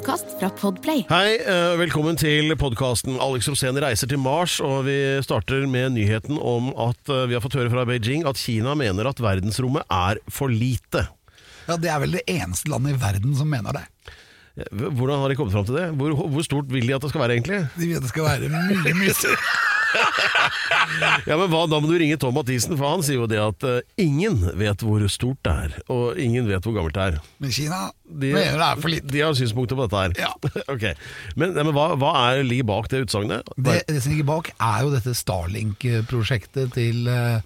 Podkast fra Podplay. Hei, eh, velkommen til podkasten Alex Rosén reiser til Mars. Og vi starter med nyheten om at eh, vi har fått høre fra Beijing at Kina mener at verdensrommet er for lite. Ja, Det er vel det eneste landet i verden som mener det. Hvordan har de kommet fram til det? Hvor, hvor stort vil de at det skal være, egentlig? De vil at det skal være mye, mye større. Ja, men hva, Da må du ringe Tom Mathisen, for han sier jo det at eh, ingen vet hvor stort det er. Og ingen vet hvor gammelt det er. Men Kina De, mener det er for lite. De har synspunkter på dette her. Ja. ok, Men, nei, men hva, hva er ligger bak det utsagnet? Det, det som ligger bak, er jo dette Starlink-prosjektet til eh,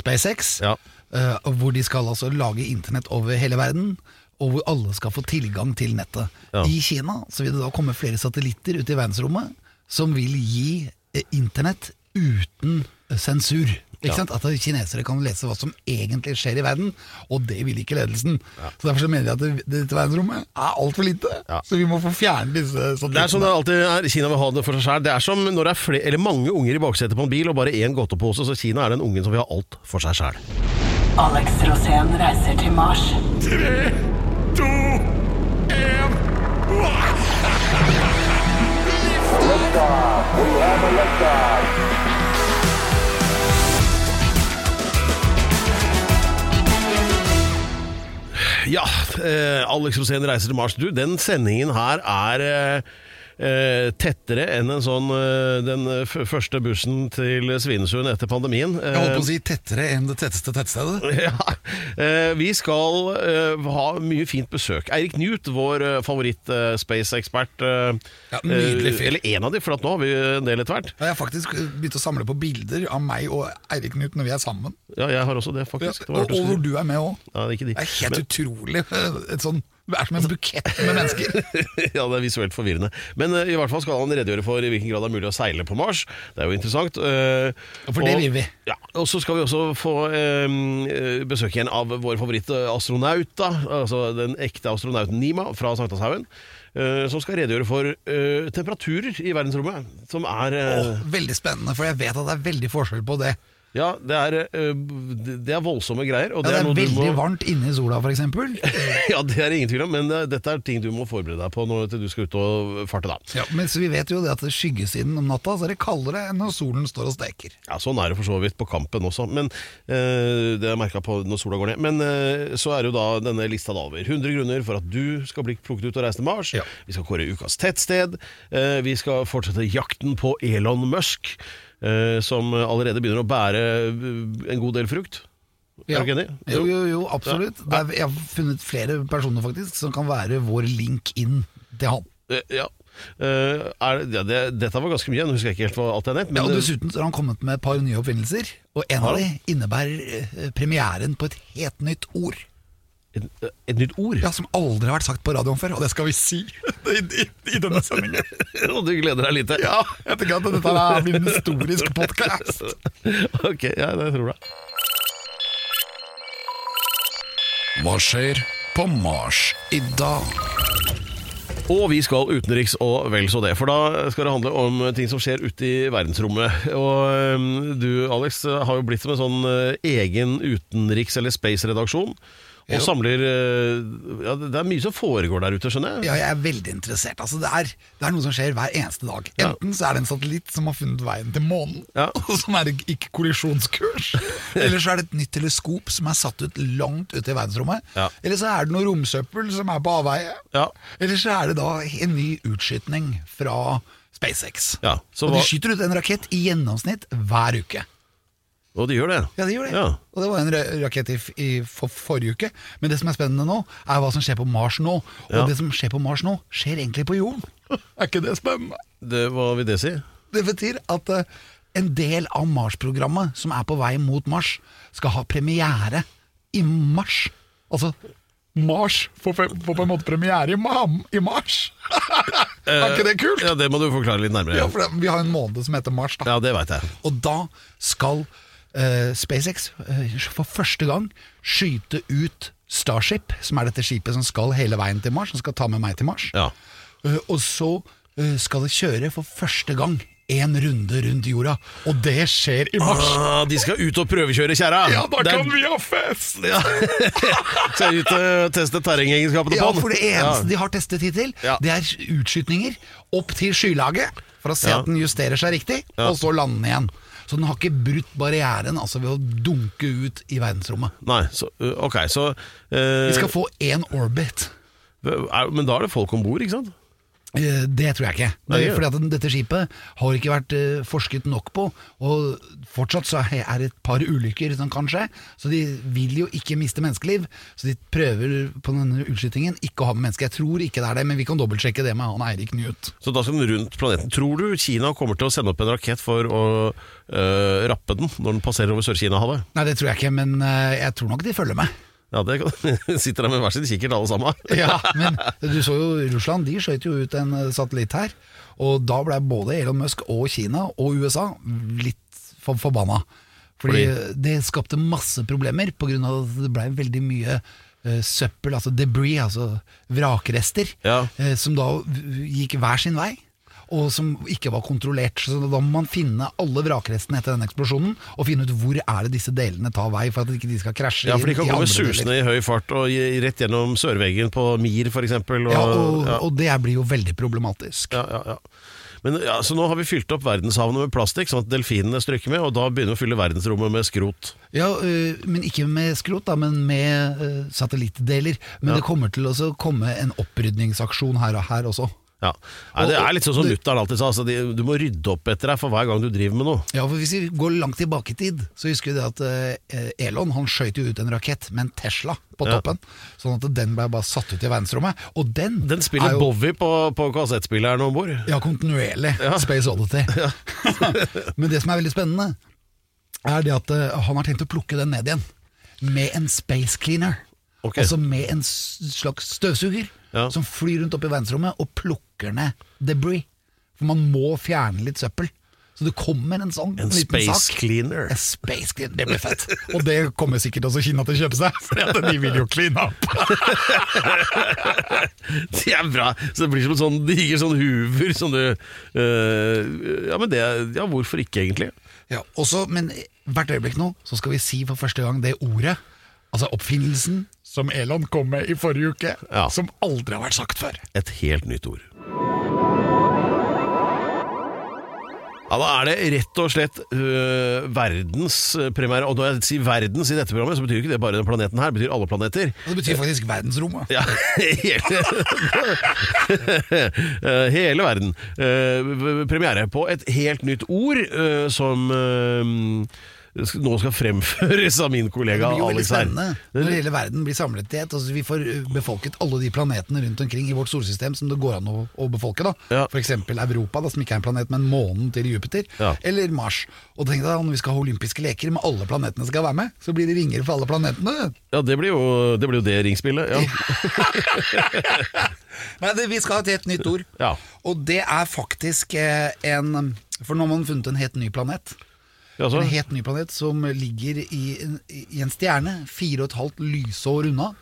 SpaceX. Ja. eh, hvor de skal altså lage internett over hele verden. Og hvor alle skal få tilgang til nettet. Ja. I Kina så vil det da komme flere satellitter ut i verdensrommet som vil gi eh, internett uten sensur. Ikke Ja. sant? At kinesere kan lese hva som egentlig skjer i verden, og det vil ikke ledelsen. Så Derfor så mener de at det, dette verdensrommet er altfor lite, Ja. så vi må få fjerne disse Det er som det alltid er. Kina vil ha det for seg selv. Det er som når det er flere, eller mange unger i baksetet på en bil og bare én godtepose, så Kina er den ungen som vil ha alt for seg sjæl. Alex Rosén reiser til Mars. Ja, eh, Alex Rosén reiser til Mars. Du, den sendingen her er eh, eh, tettere enn en sånn, eh, den f første bussen til Svinesund etter pandemien. Jeg holdt på å Eh, si tettere enn det tetteste tettstedet. Ja, eh, Vi skal eh, ha mye fint besøk. Eirik Newt, vår eh, favoritt-space-ekspert. Ja, nydelig fyr. eller en av de, for at nå har vi en del etter hvert. Jeg har faktisk begynt å samle på bilder av meg og Eirik Knut når vi er sammen. Ja, jeg har også det, faktisk. Det og, hvor du er med òg. Ja, det de. Det er helt Men- utrolig. Et sånn, det er som en bukett med mennesker. ja, det er visuelt forvirrende. Men uh, i hvert fall skal han redegjøre for i hvilken grad det er mulig å seile på Mars. Det er jo interessant. Uh, For det og- vil vi. Ja, og så skal vi også få uh, besøk igjen av vår favorittastronaut, da. Altså den ekte astronauten Nima fra Sankthanshaugen. Uh, som skal redegjøre for temperaturer i verdensrommet. Som er oh, Veldig spennende, for jeg vet at det er veldig forskjell på det. Ja, det er, eh, det er voldsomme greier. Og Ja, det er du veldig må- varmt inne i sola, f.eks. ja, det er ingen tvil om, men eh, dette er ting du må forberede deg på når du skal ut og farte. da. Ja, Men vi vet jo det at skyggesiden om natta så er det kaldere enn når solen står og steker. Ja, Sånn er det for så vidt på kampen også, men eh, det er merka på når sola går ned. Men eh, så er jo da denne lista da over 100 grunner for at du skal bli plukket ut og reise til Mars. Ja. Vi skal kåre ukas tettsted. Eh, vi skal fortsette jakten på Elon Musk, eh, som allerede begynner å bære eh, en god del frukt. Er du ikke enig? Jo, jo, jo, absolutt. Ja. er, jeg har funnet flere personer faktisk som kan være vår link inn til han. Eh, ja. Uh, er, ja det, dette var ganske mye, nå husker jeg ikke helt hva alt jeg har nevnt. Ja, og Dessuten har han kommet med et par nye oppfinnelser, og en av de innebærer premieren på et helt nytt ord. Et, et nytt ord. Ja, Som aldri har vært sagt på radioen før, og det skal vi si i, i, i denne sendingen. Og du gleder deg litt? Ja, jeg tenker at dette er min en historisk podkast. ok, ja, det tror jeg. Hva skjer på Mars i dag? Og vi skal utenriks og vel så det, for da skal det handle om ting som skjer ute i verdensrommet. Og du, Alex, har jo blitt som en sånn øh, egen utenriks- eller space-redaksjon. Og samler øh, ja, Det er mye som foregår der ute, skjønner jeg. Ja, jeg er veldig interessert. Altså, det, er, det er noe som skjer hver eneste dag. Enten så er det en satellitt som har funnet veien til månen, Ja. og som er ikke kollisjonskurs. Eller så er det et nytt teleskop som er satt ut langt ute i verdensrommet. Ja. Eller så er det noe romsøppel som er på avveie. Ja. Eller så er det da en ny utskytning fra SpaceX. Ja, så og de skyter ut en rakett i gjennomsnitt hver uke. Og de gjør det. Ja, det gjør det. Ja. Og det var en ra- rakett i, i for, forrige uke. Men det som er spennende nå, er hva som skjer på Mars nå. Og Ja. det som skjer på Mars nå, skjer egentlig på jorden. Er ikke det spennende? Det, hva vil det si? Det betyr at eh, en del av Mars-programmet som er på vei mot Mars, skal ha premiere i mars. Altså Mars får, fe- får på en måte premiere i, i mars! er ikke det kult? Ja, Det må du forklare litt nærmere. Ja, for det, Vi har en måned som heter mars. da Ja, det veit jeg. Og da skal eh, SpaceX eh, for første gang skyte ut Starship, som er dette skipet som skal hele veien til Mars, som skal ta med meg til Mars. Ja. Eh, og så eh, skal det kjøre for første gang en runde rundt jorda, og det skjer i mars. Ah, de skal ut og prøvekjøre kjerra! Ja, da kan vi ha fest! ja. Skal ut og teste terrengegenskapene Ja, på den. for det eneste de har testet hittil, Ja. det er utskytninger opp til skylaget, for å se Ja. at den justerer seg riktig, Ja. og så lande igjen. Så den har ikke brutt barrieren altså ved å dunke ut i verdensrommet. Nei, så, ok, så Vi skal få én orbit. Men da er det folk om bord, ikke sant? Eh, Det tror jeg ikke. Nei, Det, fordi at dette skipet har ikke vært eh, forsket nok på, og fortsatt så er det et par ulykker som kan skje, så de vil jo ikke miste menneskeliv. Så de prøver på denne utskytingen ikke å ha med mennesker. Jeg tror ikke det er det, men vi kan dobbeltsjekke det med han Eirik Newt. Så da skal den rundt planeten. Tror du Kina kommer til å sende opp en rakett for å øh, rappe den når den passerer over Sør-Kina-havet? Nei, det tror jeg ikke, men jeg tror nok de følger med. Ja, det kan, sitter der med hver sin kikkert alle sammen. Ja, men du så jo Russland, de skjøt jo ut en eh, satellitt her. Og da ble både Elon Musk og Kina og USA litt for forbanna. Fordi, det skapte masse problemer pga. at det ble veldig mye eh, søppel, altså debris, altså vrakrester, Ja. eh, som da v- gikk hver sin vei. Og som ikke var kontrollert. Så da må man finne alle vrakrestene etter den eksplosjonen, og finne ut hvor er det disse delene tar vei, for at ikke de skal krasje Ja, for de kan gå komme susende i høy fart og rett gjennom sørveggen på Mir f.eks. Og, Ja, og, ja. og det blir jo veldig problematisk. Ja, ja, ja. Men ja, Så nå har vi fylt opp verdenshavene med plastikk, sånn at delfinene stryker med, og da begynner vi å fylle verdensrommet med skrot. Ja, øh, men ikke med skrot, da, men med øh, satellittdeler. Men Ja. det kommer til å komme en opprydningsaksjon her og her også. Ja. Nei, det er litt sånn som mutter'n alltid sa, altså, de, du må rydde opp etter deg for hver gang du driver med noe. Ja, for Hvis vi går langt tilbake i tid, så husker vi det at eh, Elon han skjøt jo ut en rakett med en Tesla på Ja. toppen. Sånn at den ble bare satt ut i verdensrommet. Og den, Den spiller er jo Bowie på, på kassettspilleren om bord. ja, kontinuerlig. Space Oddity. men det som er veldig spennende, er det at eh, han har tenkt å plukke den ned igjen. Med en space cleaner. Ok. Altså med en s- slags støvsuger Ja. som flyr rundt opp i verdensrommet og plukker ned debris. For man må fjerne litt søppel. Så det kommer en sånn En liten space sak. cleaner. En space cleaner, Det blir fett. Og det kommer sikkert også Kina til å kjøpe seg, for de vil jo clean up. Det er bra! Så det blir som en sånn diger sånn hoover som du uh, Ja, men det Ja, hvorfor ikke, egentlig? Ja, også, men hvert øyeblikk nå så skal vi si for første gang det ordet, altså oppfinnelsen, som Elon kom med i forrige uke, Ja. som aldri har vært sagt før. Et helt nytt ord. Ja, Da er det rett og slett øh, verdenspremiere. Og når jeg sier verdens i dette programmet, så betyr ikke det bare den planeten her, det betyr alle planeter. Og det betyr faktisk verdensrommet. Ja, hele, Eh, hele verden. Uh, premiere på et helt nytt ord uh, som sk- nå skal fremføres av min kollega Alex her. Det blir jo veldig spennende når hele verden blir samlet i et. Altså, vi får uh, befolket alle de planetene rundt omkring i vårt solsystem som det går an å, å befolke. da Ja. Eksempel Europa, da, som ikke er en planet, men månen til Jupiter. Ja. Eller Mars. Og tenk deg Når vi skal ha olympiske leker med alle planetene skal være med, så blir det ringer for alle planetene. Ja, det blir jo det, blir jo det ringspillet. Ja. Nei, det, Vi skal ha et helt nytt ord. Ja. Og det er faktisk eh, en For nå har man funnet en helt ny planet. Jaså? En helt ny planet som ligger i, en- i en stjerne, fire og et halvt lysår unna.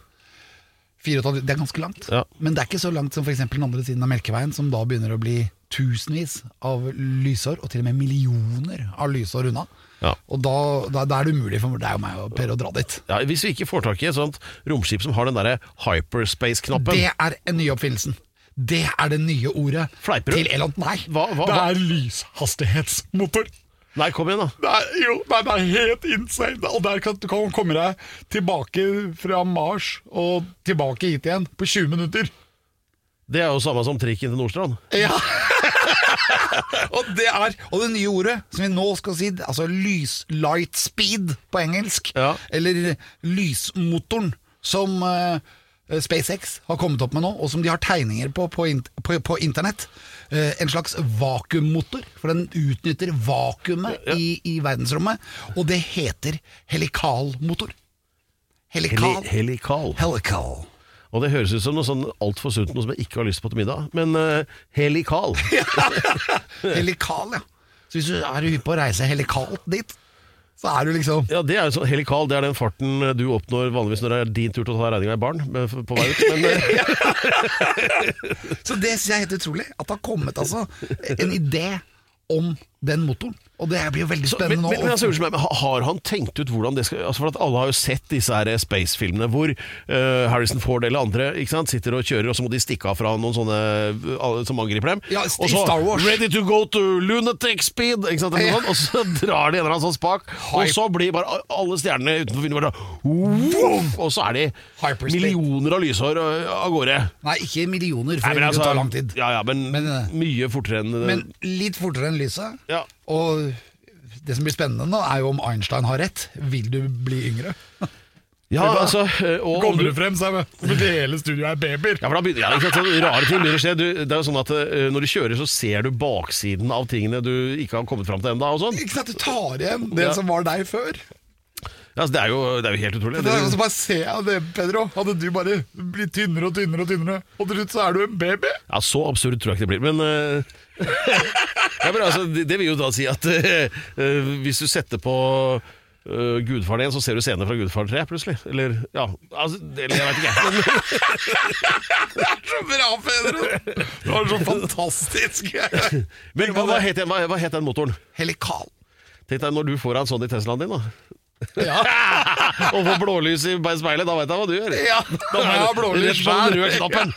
Fire og et halvt, det er ganske langt, Ja. men det er ikke så langt som f.eks. den andre siden av Melkeveien, som da begynner å bli tusenvis av lysår, og til og med millioner av lysår unna. Ja. Og da, da, da er det umulig for deg og meg og Per å dra dit. Ja, hvis vi ikke får tak i et sånt romskip som har den derre hyperspace-knappen Det er en ny oppfinnelse Det er det nye ordet Fleiper til Elon. Nei, Hva- hva- det hva? er lyshastighetsmotor. Nei, kom igjen, da. Det er, jo, nei, det er helt insane. Og der kan du kan komme deg tilbake fra Mars og tilbake hit igjen på 20 minutter. Det er jo samme som trikken til Nordstrand. Ja. og det er Og det nye ordet som vi nå skal si, altså lys light speed på engelsk, Ja. eller lysmotoren, som uh, SpaceX har kommet opp med nå, og som de har tegninger på på, på, på internett. Eh, en slags vakuummotor, for den utnytter vakuumet i, i verdensrommet. Og det heter helikalmotor. Helikal. Heli helikal. Helikal. Og det høres ut som noe sånn altfor sunt, noe som jeg ikke har lyst på til middag. Men uh, helikal. Helikal, ja. Så hvis du er hypp på å reise helikalt dit, så er du liksom Ja, det er jo sånn helikal. Det er den farten du oppnår vanligvis når det er din tur til å ta regninga i baren på vei ut. Men eh, Så det syns jeg er helt utrolig. At det har kommet altså en idé om den motoren. Og det blir jo veldig spennende men, men altså, meg, Har han tenkt ut hvordan det skal altså for at Alle har jo sett disse her Space-filmene hvor uh, Harrison Ford eller andre ikke sant, sitter og kjører, og så må de stikke av fra noen sånne uh, som angriper dem. Ja, og så Star Wars. 'Ready to go to lunatic speed', ikke sant, sånt, og så drar de en eller annen sånn spak, og så blir bare alle stjernene utenfor vinduet bare Woof! Og så er de Hyperspeed. millioner av lysår eh, av gårde. Nei, ikke millioner, for Nei, men det vil altså, ta lang tid. Ja, ja, men, Men, eh, mye fortere enn Men litt fortere enn lyset. Ja. Og det som blir spennende nå, er jo om Einstein har rett. Vil du bli yngre? ja, altså eh, og, Kommer du- frem, så er hele studioet er babyer. Ja, for da begynner, ja, ikke sant, sånn Rare ting begynner å skje. Du, det er jo sånn at uh, Når du kjører, så ser du baksiden av tingene du ikke har kommet fram til ennå. Sånn. Ikke sant, du tar igjen det Ja. som var deg før. Ja, altså, det, er jo, det er jo helt utrolig. Det er, så bare se av det, Pedro. Hadde du bare blitt tynnere og tynnere, og tynnere Og til slutt så er du en baby. Ja, Så absurd tror jeg ikke det blir. Men, eh, ja, men altså, det, det vil jo da si at eh, eh, hvis du setter på uh, Gudfaren 1, så ser du scener fra Gudfaren 3 plutselig. Eller ja, altså, eller jeg veit ikke. Men, Det er så bra, Peder! Du var så fantastisk. men hva, hva, het, den- hva, hva het den motoren? Helikal. Tenk deg når du får en sånn i Teslaen din, da. Ja. Og får blålys i speilet, da veit jeg hva du gjør. Ja, da jeg ha blålys Rett på den røde knappen.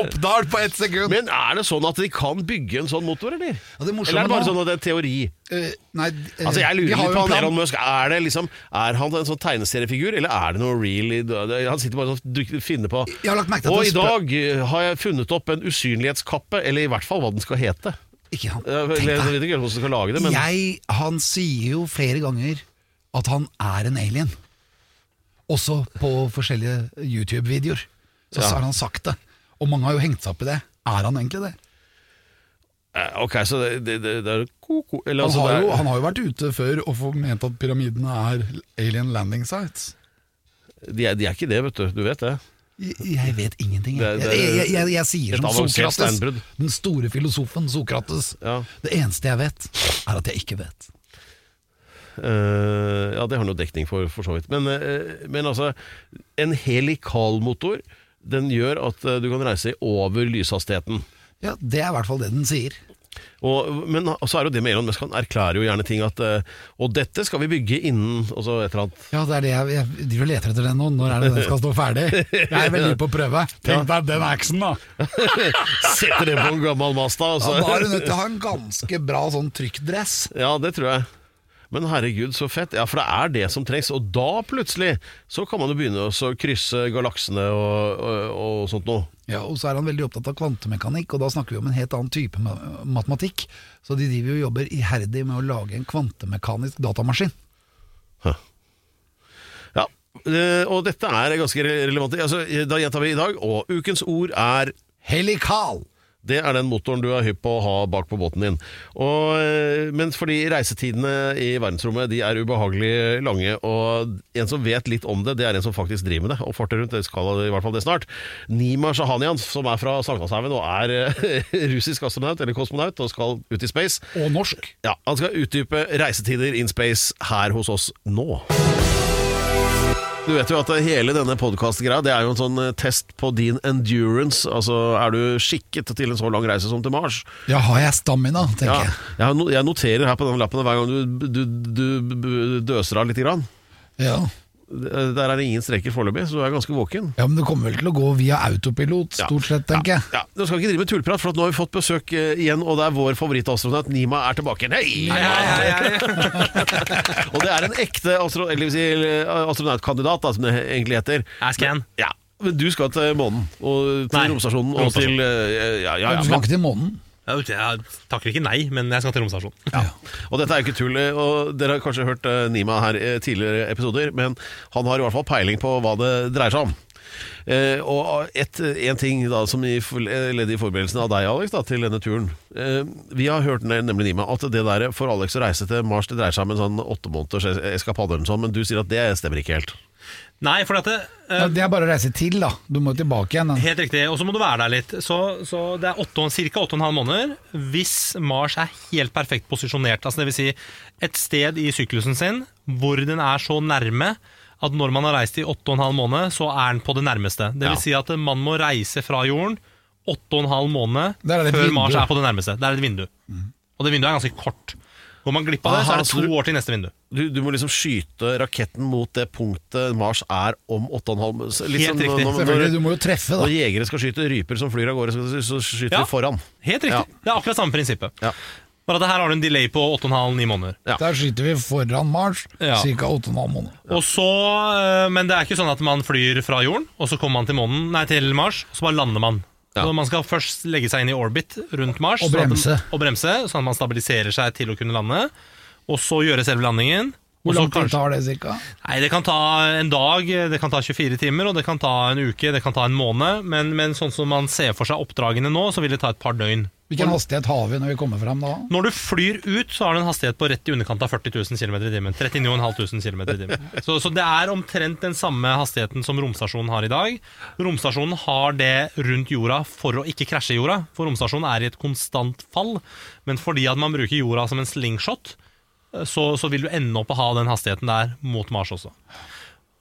Oppdal på ett sekund. Men er det sånn at de kan bygge en sånn motor, eller? Ja, eller er det bare sånn at det er teori? Uh, nei, uh, Altså jeg lurer litt på han. Elon Musk. Er, det liksom, er han en sånn tegneseriefigur, eller er det noe real? i? Han sitter bare og finner på Jeg har lagt merke til Og i dag eh, har jeg funnet opp en usynlighetskappe, eller i hvert fall hva den skal hete. Ikke han. Jeg vet deg. ikke hvordan du skal lage det, men Jeg, han sier jo flere ganger at han er en alien. Også på forskjellige YouTube-videoer. Så, Ja. så har han sagt det. Og mange har jo hengt seg opp i det. Er han egentlig det? Eh, Ok, så det, det, det, det er ko-ko eller, Han altså, har, det er- jo, han har jo vært ute før og ment at pyramidene er alien landing sites. de, er, de er ikke det, vet du. Du vet det. Jeg, vet ingenting. Jeg, jeg, jeg, jeg, sier som Sokrates, den store filosofen Sokrates. Ja. Det eneste jeg vet, er at jeg ikke vet. Uh, ja, det har noe dekning for, for så vidt. Men, uh, men altså, en helikalmotor, den gjør at uh, du kan reise over lyshastigheten. Ja, Det er i hvert fall det den sier. Og, men så er det jo det med Elon Musk, han erklærer jo gjerne ting at eh, Og dette skal vi bygge innen Og så et eller annet. Ja, det er det jeg, jeg driver og leter etter den nå. Når er det den skal stå ferdig? Jeg er veldig på å prøve. Tenk deg den actionen, da! Setter det på en gammel Mazda. og Ja, da er du nødt til å ha en ganske bra sånn trykkdress. Ja, det tror jeg. Men herregud, så fett. Ja, for det er det som trengs. Og da plutselig så kan man jo begynne å krysse galaksene og, og, og sånt noe. Ja, Og så er han veldig opptatt av kvantemekanikk, og da snakker vi om en helt annen type matematikk. Så de driver jo og jobber iherdig med å lage en kvantemekanisk datamaskin. Ja, eh, og dette er ganske relevant. Altså, da gjentar vi i dag, og ukens ord er Helikal! Det er den motoren du er hypp på å ha bak på båten din. Og, eh, men fordi reisetidene i verdensrommet de er ubehagelig lange, og en som vet litt om det, det er en som faktisk driver med det, og farter rundt, det skal i hvert fall det snart. Nima Shahanian, som er fra Sagnashaugen og er eh, russisk astronaut, eller kosmonaut, og skal ut i space. Og norsk. Ja, Han skal utdype reisetider in space her hos oss nå. Du vet jo at hele denne podkast-greia Det er jo en sånn eh, test på din endurance. Altså, Er du skikket til en så lang reise som til Mars? Ja, har jeg stamina, tenker Ja, jeg. jeg, noterer her på den lappen hver gang du, du, du, du døser av litt. Grann. Ja. Der er det ingen streker foreløpig, så du er ganske våken. ja, men det kommer vel til å gå via autopilot, stort sett, tenker jeg. Ja, Nå skal vi ikke drive med tullprat, for at nå har vi fått besøk eh, igjen, og det er vår favorittastronaut Nima er tilbake. Nei! og det er en ekte astro eller si, eh, astronautkandidat, da, som det egentlig heter. Ask. Ja, men du skal til månen, og til romstasjonen, og til eh, Ja, ja, ja, Du skal ikke til månen? Jeg, takker ikke nei, men jeg skal til romstasjonen. og dette er jo ikke tull. eh, Og dere har kanskje hørt eh, Nima her i tidligere episoder, men han har i hvert fall peiling på hva det dreier seg om. Eh, og et, en ting da som i ledd i forberedelsen av deg, Alex, da, til denne turen. Eh, vi har hørt nemlig Nima, at det der for Alex å reise til Mars Det dreier seg om en sånn åtte måneders es- eskapade, eller noe sånt, men du sier at det stemmer ikke helt. Nei, for dette det, eh, Det er bare å reise til, da. Du må tilbake igjen. Da. Helt riktig, og så må du være der litt. Så, så det er ca. 8,5 måneder hvis Mars er helt perfekt posisjonert. Altså det vil si et sted i syklusen sin hvor den er så nærme at når man har reist i 8,5 måneder, så er den på det nærmeste. Det vil si at man må reise fra jorden 8,5 måneder Der er det et før vindu. Mars er på det nærmeste. Det er et vindu. Og det vinduet er ganske kort. Går man glipp av det, så er det to år til neste vindu. Du, du må liksom skyte raketten mot det punktet Mars er om 8,5 Litt Helt sånn riktig. når, når, du må jo treffe, da. når jegere skal skyte ryper som flyr av gårde, så, så skyter Ja. de foran. Helt riktig. Ja. Det er akkurat samme prinsippet. Ja. Bare at her har du en delay på 8,5-9 måneder. Ja. Der skyter vi foran Mars, Ja. ca. 8,5 måneder. Og så, øh, men det er ikke sånn at man flyr fra jorden, og så kommer man til, månen, nei, til Mars, og så bare lander man. Ja. Når Man skal først legge seg inn i orbit rundt Mars Og sånn at bremse. og bremse, sånn at man stabiliserer seg til å kunne lande. Og så gjøre selve landingen. Hvor lang tid tar det cirka? Nei, Det kan ta en dag, det kan ta 24 timer, og det kan ta en uke, det kan ta en måned. Men, men sånn som man ser for seg oppdragene nå, så vil det ta et par døgn. Hvilken hastighet har vi når vi kommer fram da? Når du flyr ut, så har du en hastighet på rett i underkant av 40 000 km i timen. 39 500 km i timen. Så, så det er omtrent den samme hastigheten som romstasjonen har i dag. Romstasjonen har det rundt jorda for å ikke krasje jorda, for romstasjonen er i et konstant fall. Men fordi at man bruker jorda som en slingshot, så, så vil du ende opp å ha den hastigheten der mot Mars også.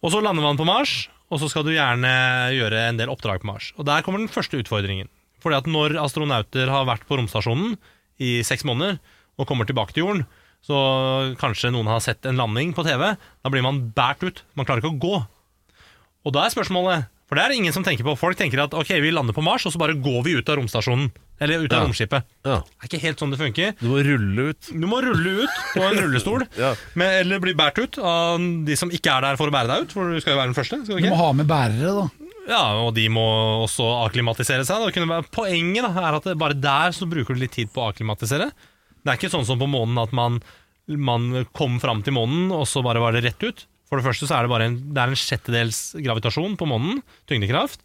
Og så lander man på Mars, og så skal du gjerne gjøre en del oppdrag på Mars. Og der kommer den første utfordringen. Fordi at når astronauter har vært på romstasjonen i seks måneder, og kommer tilbake til jorden, så kanskje noen har sett en landing på TV, da blir man båret ut. Man klarer ikke å gå. Og da er spørsmålet, for det er det ingen som tenker på, folk tenker at ok, vi lander på Mars, og så bare går vi ut av romstasjonen. Eller ut av Ja. romskipet. Ja. Det er ikke helt sånn det funker. Du må rulle ut. Du må rulle ut på en rullestol, Ja. med, eller bli båret ut av de som ikke er der for å bære deg ut, for du skal jo være den første. skal du Du må ha med bærere, da. Ja, og de må også akklimatisere seg. Være, poenget da, er at bare der så bruker du litt tid på å akklimatisere. Det er ikke sånn som på månen at man, man kom fram til månen, og så bare var det rett ut. For det første så er det bare en, det en sjettedels gravitasjon på månen, tyngdekraft,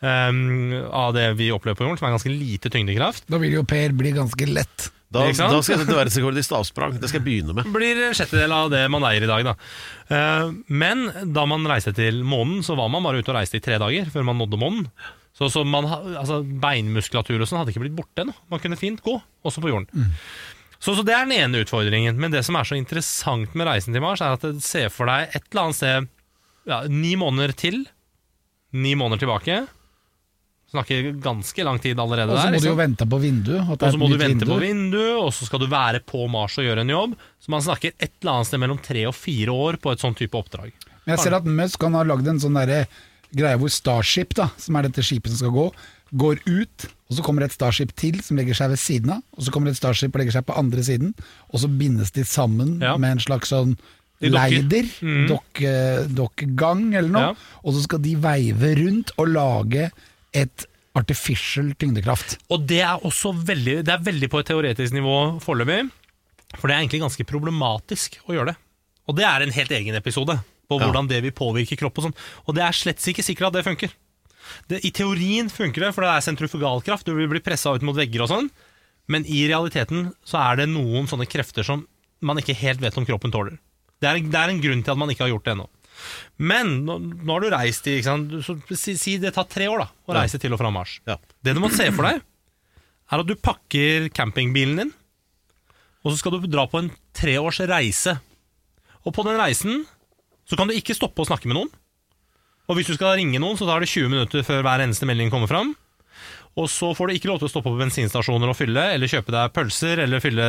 um, av det vi opplever på jorden, som er ganske lite tyngdekraft. Da vil jo Per bli ganske lett. Da, da skal jeg sette verdensrekord i stavsprang. Det skal jeg begynne med. blir en sjettedel av det man eier i dag. Da. Eh, Men da man reiste til månen, så var man bare ute og reiste i tre dager før man nådde månen. Så, så man, altså, beinmuskulatur og sånn hadde ikke blitt borte ennå. Man kunne fint gå, også på jorden. Så, så det er den ene utfordringen. Men det som er så interessant med reisen til Mars, er at ser for deg et eller annet sted ja, ni måneder til. Ni måneder tilbake. Snakker ganske lang tid allerede der. Og så der. må ikke du jo vente på vinduet. Og så må du vente vindu. på vinduet, og så skal du være på Mars og gjøre en jobb. Så man snakker et eller annet sted mellom tre og fire år på et sånn type oppdrag. Men jeg ser at Musk han har lagd en sånn derre greie hvor Starship, da, som er dette skipet som skal gå, går ut, og så kommer et Starship til som legger seg ved siden av, og så kommer et Starship og legger seg på andre siden, og så bindes de sammen Ja. med en slags sånn leider, mm. dokke, dokkegang eller noe, Ja. og så skal de veive rundt og lage et artificial tyngdekraft. Og det er også veldig, det er veldig på et teoretisk nivå foreløpig, for det er egentlig ganske problematisk å gjøre det. Og det er en helt egen episode på hvordan det vil påvirke kropp og sånn. Og det er slett ikke sikkert at det funker. Det, I teorien funker det, for det er sentrifugalkraft, du vil bli pressa ut mot vegger og sånn, men i realiteten så er det noen sånne krefter som man ikke helt vet om kroppen tåler. Det er, det er en grunn til at man ikke har gjort det ennå. Men nå, nå har du reist i? Så, si, si det tar tre år da å reise til og fra Mars. Ja. Det du må se for deg, er at du pakker campingbilen din, og så skal du dra på en treårs reise. Og på den reisen så kan du ikke stoppe å snakke med noen. Og hvis du skal ringe noen, så tar det 20 minutter før hver eneste melding kommer fram. Og så får du ikke lov til å stoppe på bensinstasjoner og fylle, eller kjøpe deg pølser eller fylle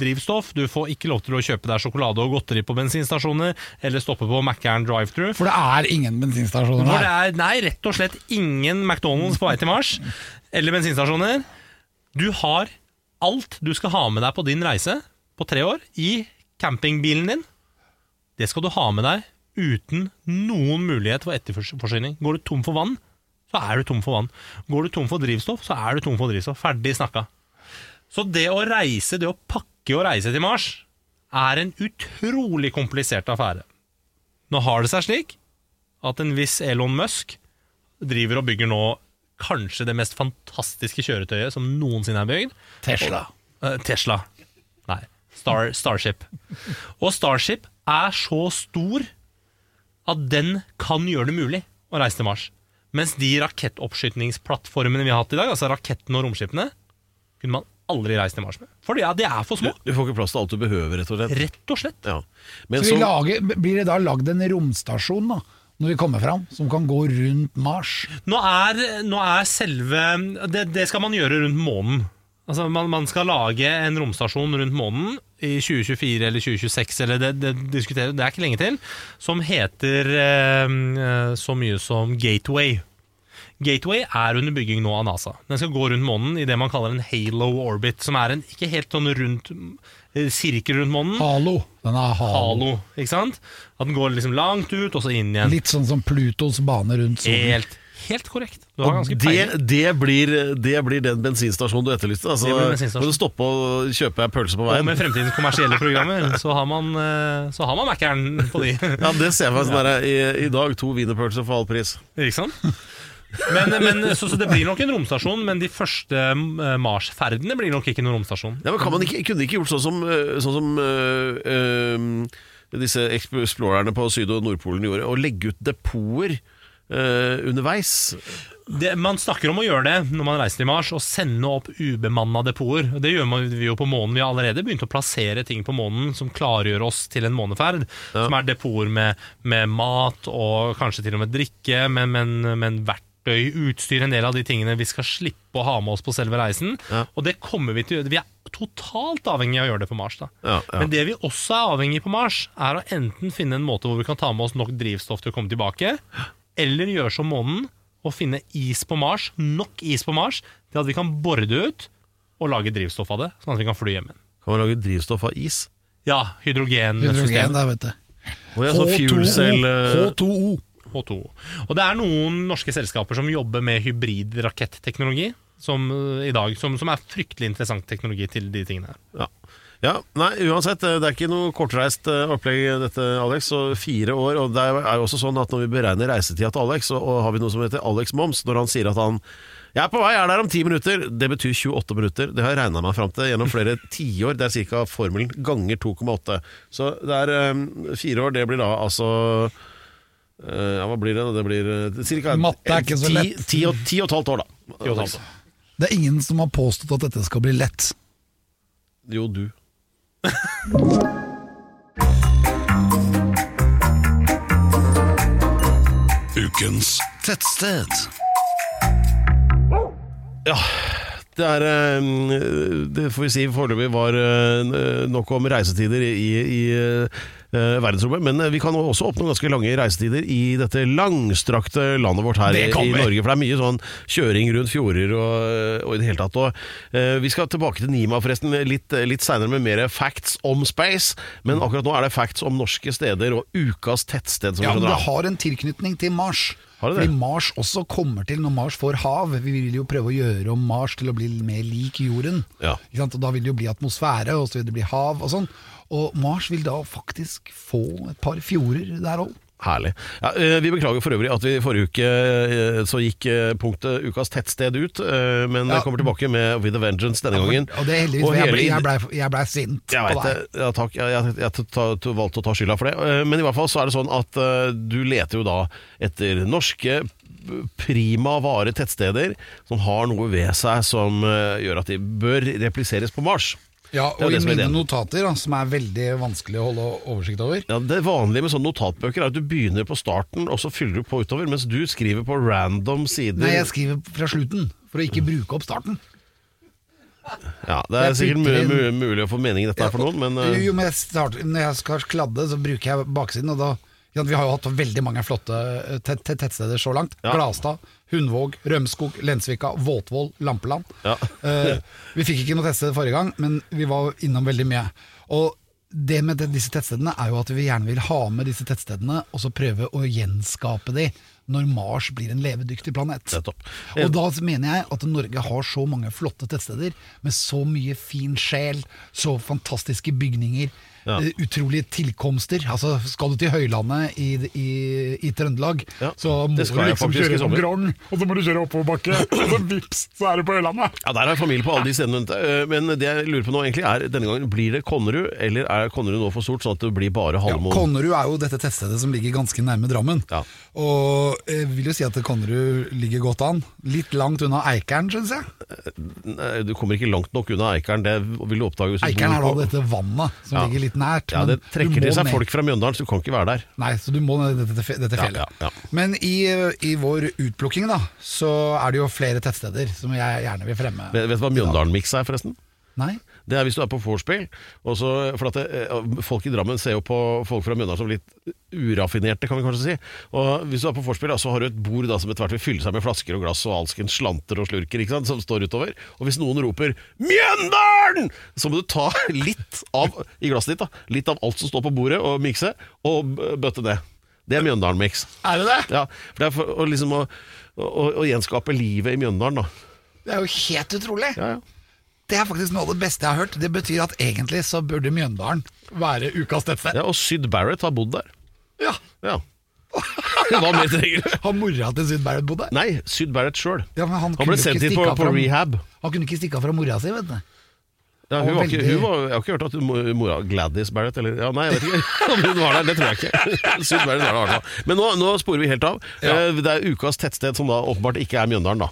drivstoff. Du får ikke lov til å kjøpe deg sjokolade og godteri på bensinstasjoner, eller stoppe på Mækkern drive-thru. For det er ingen bensinstasjoner her. er nei, rett og slett ingen McDonald's på vei til Mars, eller bensinstasjoner. Du har alt du skal ha med deg på din reise på tre år, i campingbilen din. Det skal du ha med deg uten noen mulighet for etterforsyning. Går du tom for vann, så er du tom for vann. Går du tom for drivstoff, så er du tom for drivstoff. Ferdig snakka. Så det å reise, det å pakke og reise til Mars, er en utrolig komplisert affære. Nå har det seg slik at en viss Elon Musk driver og bygger nå kanskje det mest fantastiske kjøretøyet som noensinne er bygd. Tesla. Eh, Tesla. Nei, Star, Starship. Og Starship er så stor at den kan gjøre det mulig å reise til Mars. Mens de rakettoppskytningsplattformene vi har hatt i dag, altså rakettene og romskipene, kunne man aldri reist til Mars med. For ja, de er for Du, små. du får ikke plass til alt du behøver, rett og slett. Rett og slett. Ja. Men Så vi så, lager, blir det da lagd en romstasjon da, når vi kommer fram, som kan gå rundt Mars? Nå er, nå er selve det, det skal man gjøre rundt månen. Altså man, man skal lage en romstasjon rundt månen i 2024 eller 2026, eller det, det, diskuterer, det er ikke lenge til, som heter eh, eh, så mye som Gateway. Gateway er under bygging nå av NASA. Den skal gå rundt månen i det man kaller en halo orbit, som er en ikke helt sånn rundt eh, sirkel rundt månen. Halo. Den er halo. Halo, ikke sant? At den går liksom langt ut, og så inn igjen. Litt sånn som Plutos bane rundt solen. Helt, helt korrekt. Du har og ganske det, peiling. det, blir, det blir den bensinstasjonen du etterlyste. Altså, Det blir bensinstasjon. Må du stoppe og kjøpe en pølse på Og veien? med fremtidens kommersielle programmer, så har man, eh, så har man Mac-eren på de. Ja, det ser jeg faktisk der, i, I dag to wienerpølser for halv pris. Ikke sant? Men, men, så, så det blir nok en romstasjon, men de første eh, Mars-ferdene blir nok ikke noen romstasjon. Ja, men kan man ikke, Kunne de ikke gjort sånn som, øh, sånn som øh, øh, disse explorerne på Syd- og Nordpolen gjorde, å legge ut depoter øh, underveis? Det, man snakker om å gjøre det når man reiser til Mars, å sende opp ubemanna depoter. Det gjør man- vi jo på månen. Vi har allerede begynt å plassere ting på månen som klargjør oss til en måneferd. Som er depoter med, med mat og kanskje til og med drikke, men, men, men verktøy, utstyr, en del av de tingene vi skal slippe å ha med oss på selve reisen. Ja. Og det kommer vi til å gjøre. Vi er totalt avhengig av å gjøre det på Mars. Ja, ja. Men det vi også er avhengig på Mars, er å enten finne en måte hvor vi kan ta med oss nok drivstoff til å komme tilbake, eller gjøre som månen og finne is på Mars, nok is på Mars, til at vi kan bore det ut og lage drivstoff av det, sånn at vi kan fly hjem igjen. Kan man lage drivstoff av is? Ja, hydrogen. Hydrogen der, vet du. Og jeg så fuel cell øh, H2O. H2O. Og det er noen norske selskaper som jobber med hybridraketteknologi, som eh, i dag, som, som er fryktelig interessant teknologi til de tingene her. ja. Ja, nei, uansett, øh, det er ikke noe kortreist øh, opplegg dette, Alex. Så fire år, og det er jo også sånn at når vi beregner reisetida til Alex, så har vi noe som heter Alex Moms, når han sier at han jeg er på vei, jeg er der om ti minutter. Det betyr 28 minutter. Det har jeg regna meg fram til gjennom flere tiår. Det er ca. formelen ganger 2,8. Så det er um, fire år. Det blir da altså uh, Ja, hva blir det? Det blir øh, cirka Matte er ikke så lett. Ti og, ti og et halvt år, da. Ti og et halvt år. Det er ingen som har påstått at dette skal bli lett. Jo, du. Ukens Tettsted. Ja, det er Det får vi si foreløpig var eh, nok om reisetider i, i verdensrommet. Men eh, vi kan også oppnå ganske lange reisetider i dette langstrakte landet vårt her i. Norge. For det er mye sånn kjøring rundt fjorder og, og i det hele tatt. Og, uh, vi skal tilbake til Nima forresten litt, litt seinere med mer facts om space. Men akkurat nå er det facts om norske steder og ukas tettsted. Som Ja, men det har en tilknytning til Mars. Det det? Fordi Mars også kommer til når Mars får hav. Vi vil jo prøve å gjøre om Mars til å bli mer lik jorden. Ja. Da vil det jo bli atmosfære, og så vil det bli hav og sånn. Og Mars vil da faktisk få et par fjorder der òg. Herlig. Ja, eh, vi beklager for øvrig at vi forrige uke eh, så gikk eh, punktet Ukas tettsted ut, men Ja. jeg kommer tilbake med With a Vengeance denne gangen. Og det er heldigvis, jeg hele ble, jeg ble, jeg ble sint jeg på deg. Ja, takk. Jeg, jeg, jeg ta, valgte å ta skylda for det. Men i hvert fall så er det sånn at du leter jo da etter norske prima vare tettsteder som har noe ved seg som gjør at de bør repliseres på Mars. Ja, og i mine notater, da, som er veldig vanskelig å holde oversikt over Ja, Det vanlige med sånne notatbøker er at du begynner på starten, og så fyller du på utover, mens du skriver på random sider. Nei, jeg skriver fra slutten, for å ikke bruke opp starten. Ja, Det er sikkert mulig, mulig, mulig å få mening i dette ja, for noen, men eh, Jo, men jeg starter, når jeg skal kladde, så bruker jeg baksiden, og da ja, Vi har jo hatt veldig mange flotte eh, tett, tett, tettsteder så langt. Ja. Glastad, Hundvåg, Rømskog, Lensvika, Våtvoll, Lampeland. Ja. Eh, vi fikk ikke noe tettsted forrige gang, men vi var innom veldig mye. Og det med disse tettstedene er jo at vi gjerne vil ha med disse tettstedene, og så prøve å gjenskape de når Mars blir en levedyktig planet. Og da mener jeg at Norge har så mange flotte tettsteder med så mye fin sjel, så fantastiske bygninger. Ja. eh, utrolige tilkomster. Altså, skal du til høylandet i, i, i Trøndelag, Ja, så må du liksom kjøre gjennom. Grong, og så må du kjøre oppoverbakke, og så vips, så er du på høylandet. Ja, Der er familie på alle de stedene. eh, Men det jeg lurer på nå egentlig er denne gangen, blir det Konnerud, eller er Konnerud nå for stort, sånn at det blir bare Ja, Halvmoen? Konnerud er jo dette tettstedet som ligger ganske nærme Drammen. Ja. Og jeg vil jo si at Konnerud ligger godt an. Litt langt unna Eikeren, syns jeg. Du kommer ikke langt nok unna Eikeren, det vil du oppdage hvis du Eikeren er da dette vannet som Ja. ligger litt nært. Ja, det trekker til seg ned. folk fra Mjøndalen, så du kan ikke være der. Nei, så du må ned dette, dette Ja, ja, ja. Men i, i vår utplukking da, så er det jo flere tettsteder som jeg gjerne vil fremme. Vet vet du hva Mjøndalen-miks er, forresten? Nei? Det er hvis du er på vorspiel. For at det, eh, folk i Drammen ser jo på folk fra Mjøndalen som litt uraffinerte, kan vi kanskje si. Og hvis du er på vorspiel, så har du et bord da, som etter hvert vil fylle seg med flasker og glass og alskens slanter og slurker ikke sant, som står utover. Og hvis noen roper 'Mjøndalen!', så må du ta litt av i glasset ditt, da, litt av alt som står på bordet, og mikse, og bøtte ned. Det er Mjøndalen-miks. Er det det? Ja, for det er for å, liksom, å, å, å gjenskape livet i Mjøndalen, da. Det er jo helt utrolig. Ja, ja. Det er faktisk noe av det beste jeg har hørt. Det betyr at egentlig så burde Mjøndalen være ukas tettsted. ja og Syd Barrett har bodd der. Ja. Ja. Hva mer trenger du? Har mora til Syd Barrett bodd der? Nei, Syd Barrett sjøl. Ja, han, Han ble sendt hit på, på fra- rehab. Han kunne ikke stikke av fra mora si, vet du. Ja, hun var ikke, hun var, jeg har ikke hørt at hun, mo- mora Gladys Barrett eller, ja, Nei, jeg vet ikke hun var der. Det tror jeg ikke. Syd Barrett var der. Men nå, nå sporer vi helt av. Ja. Eh, Det er ukas tettsted som da åpenbart ikke er Mjøndalen, da.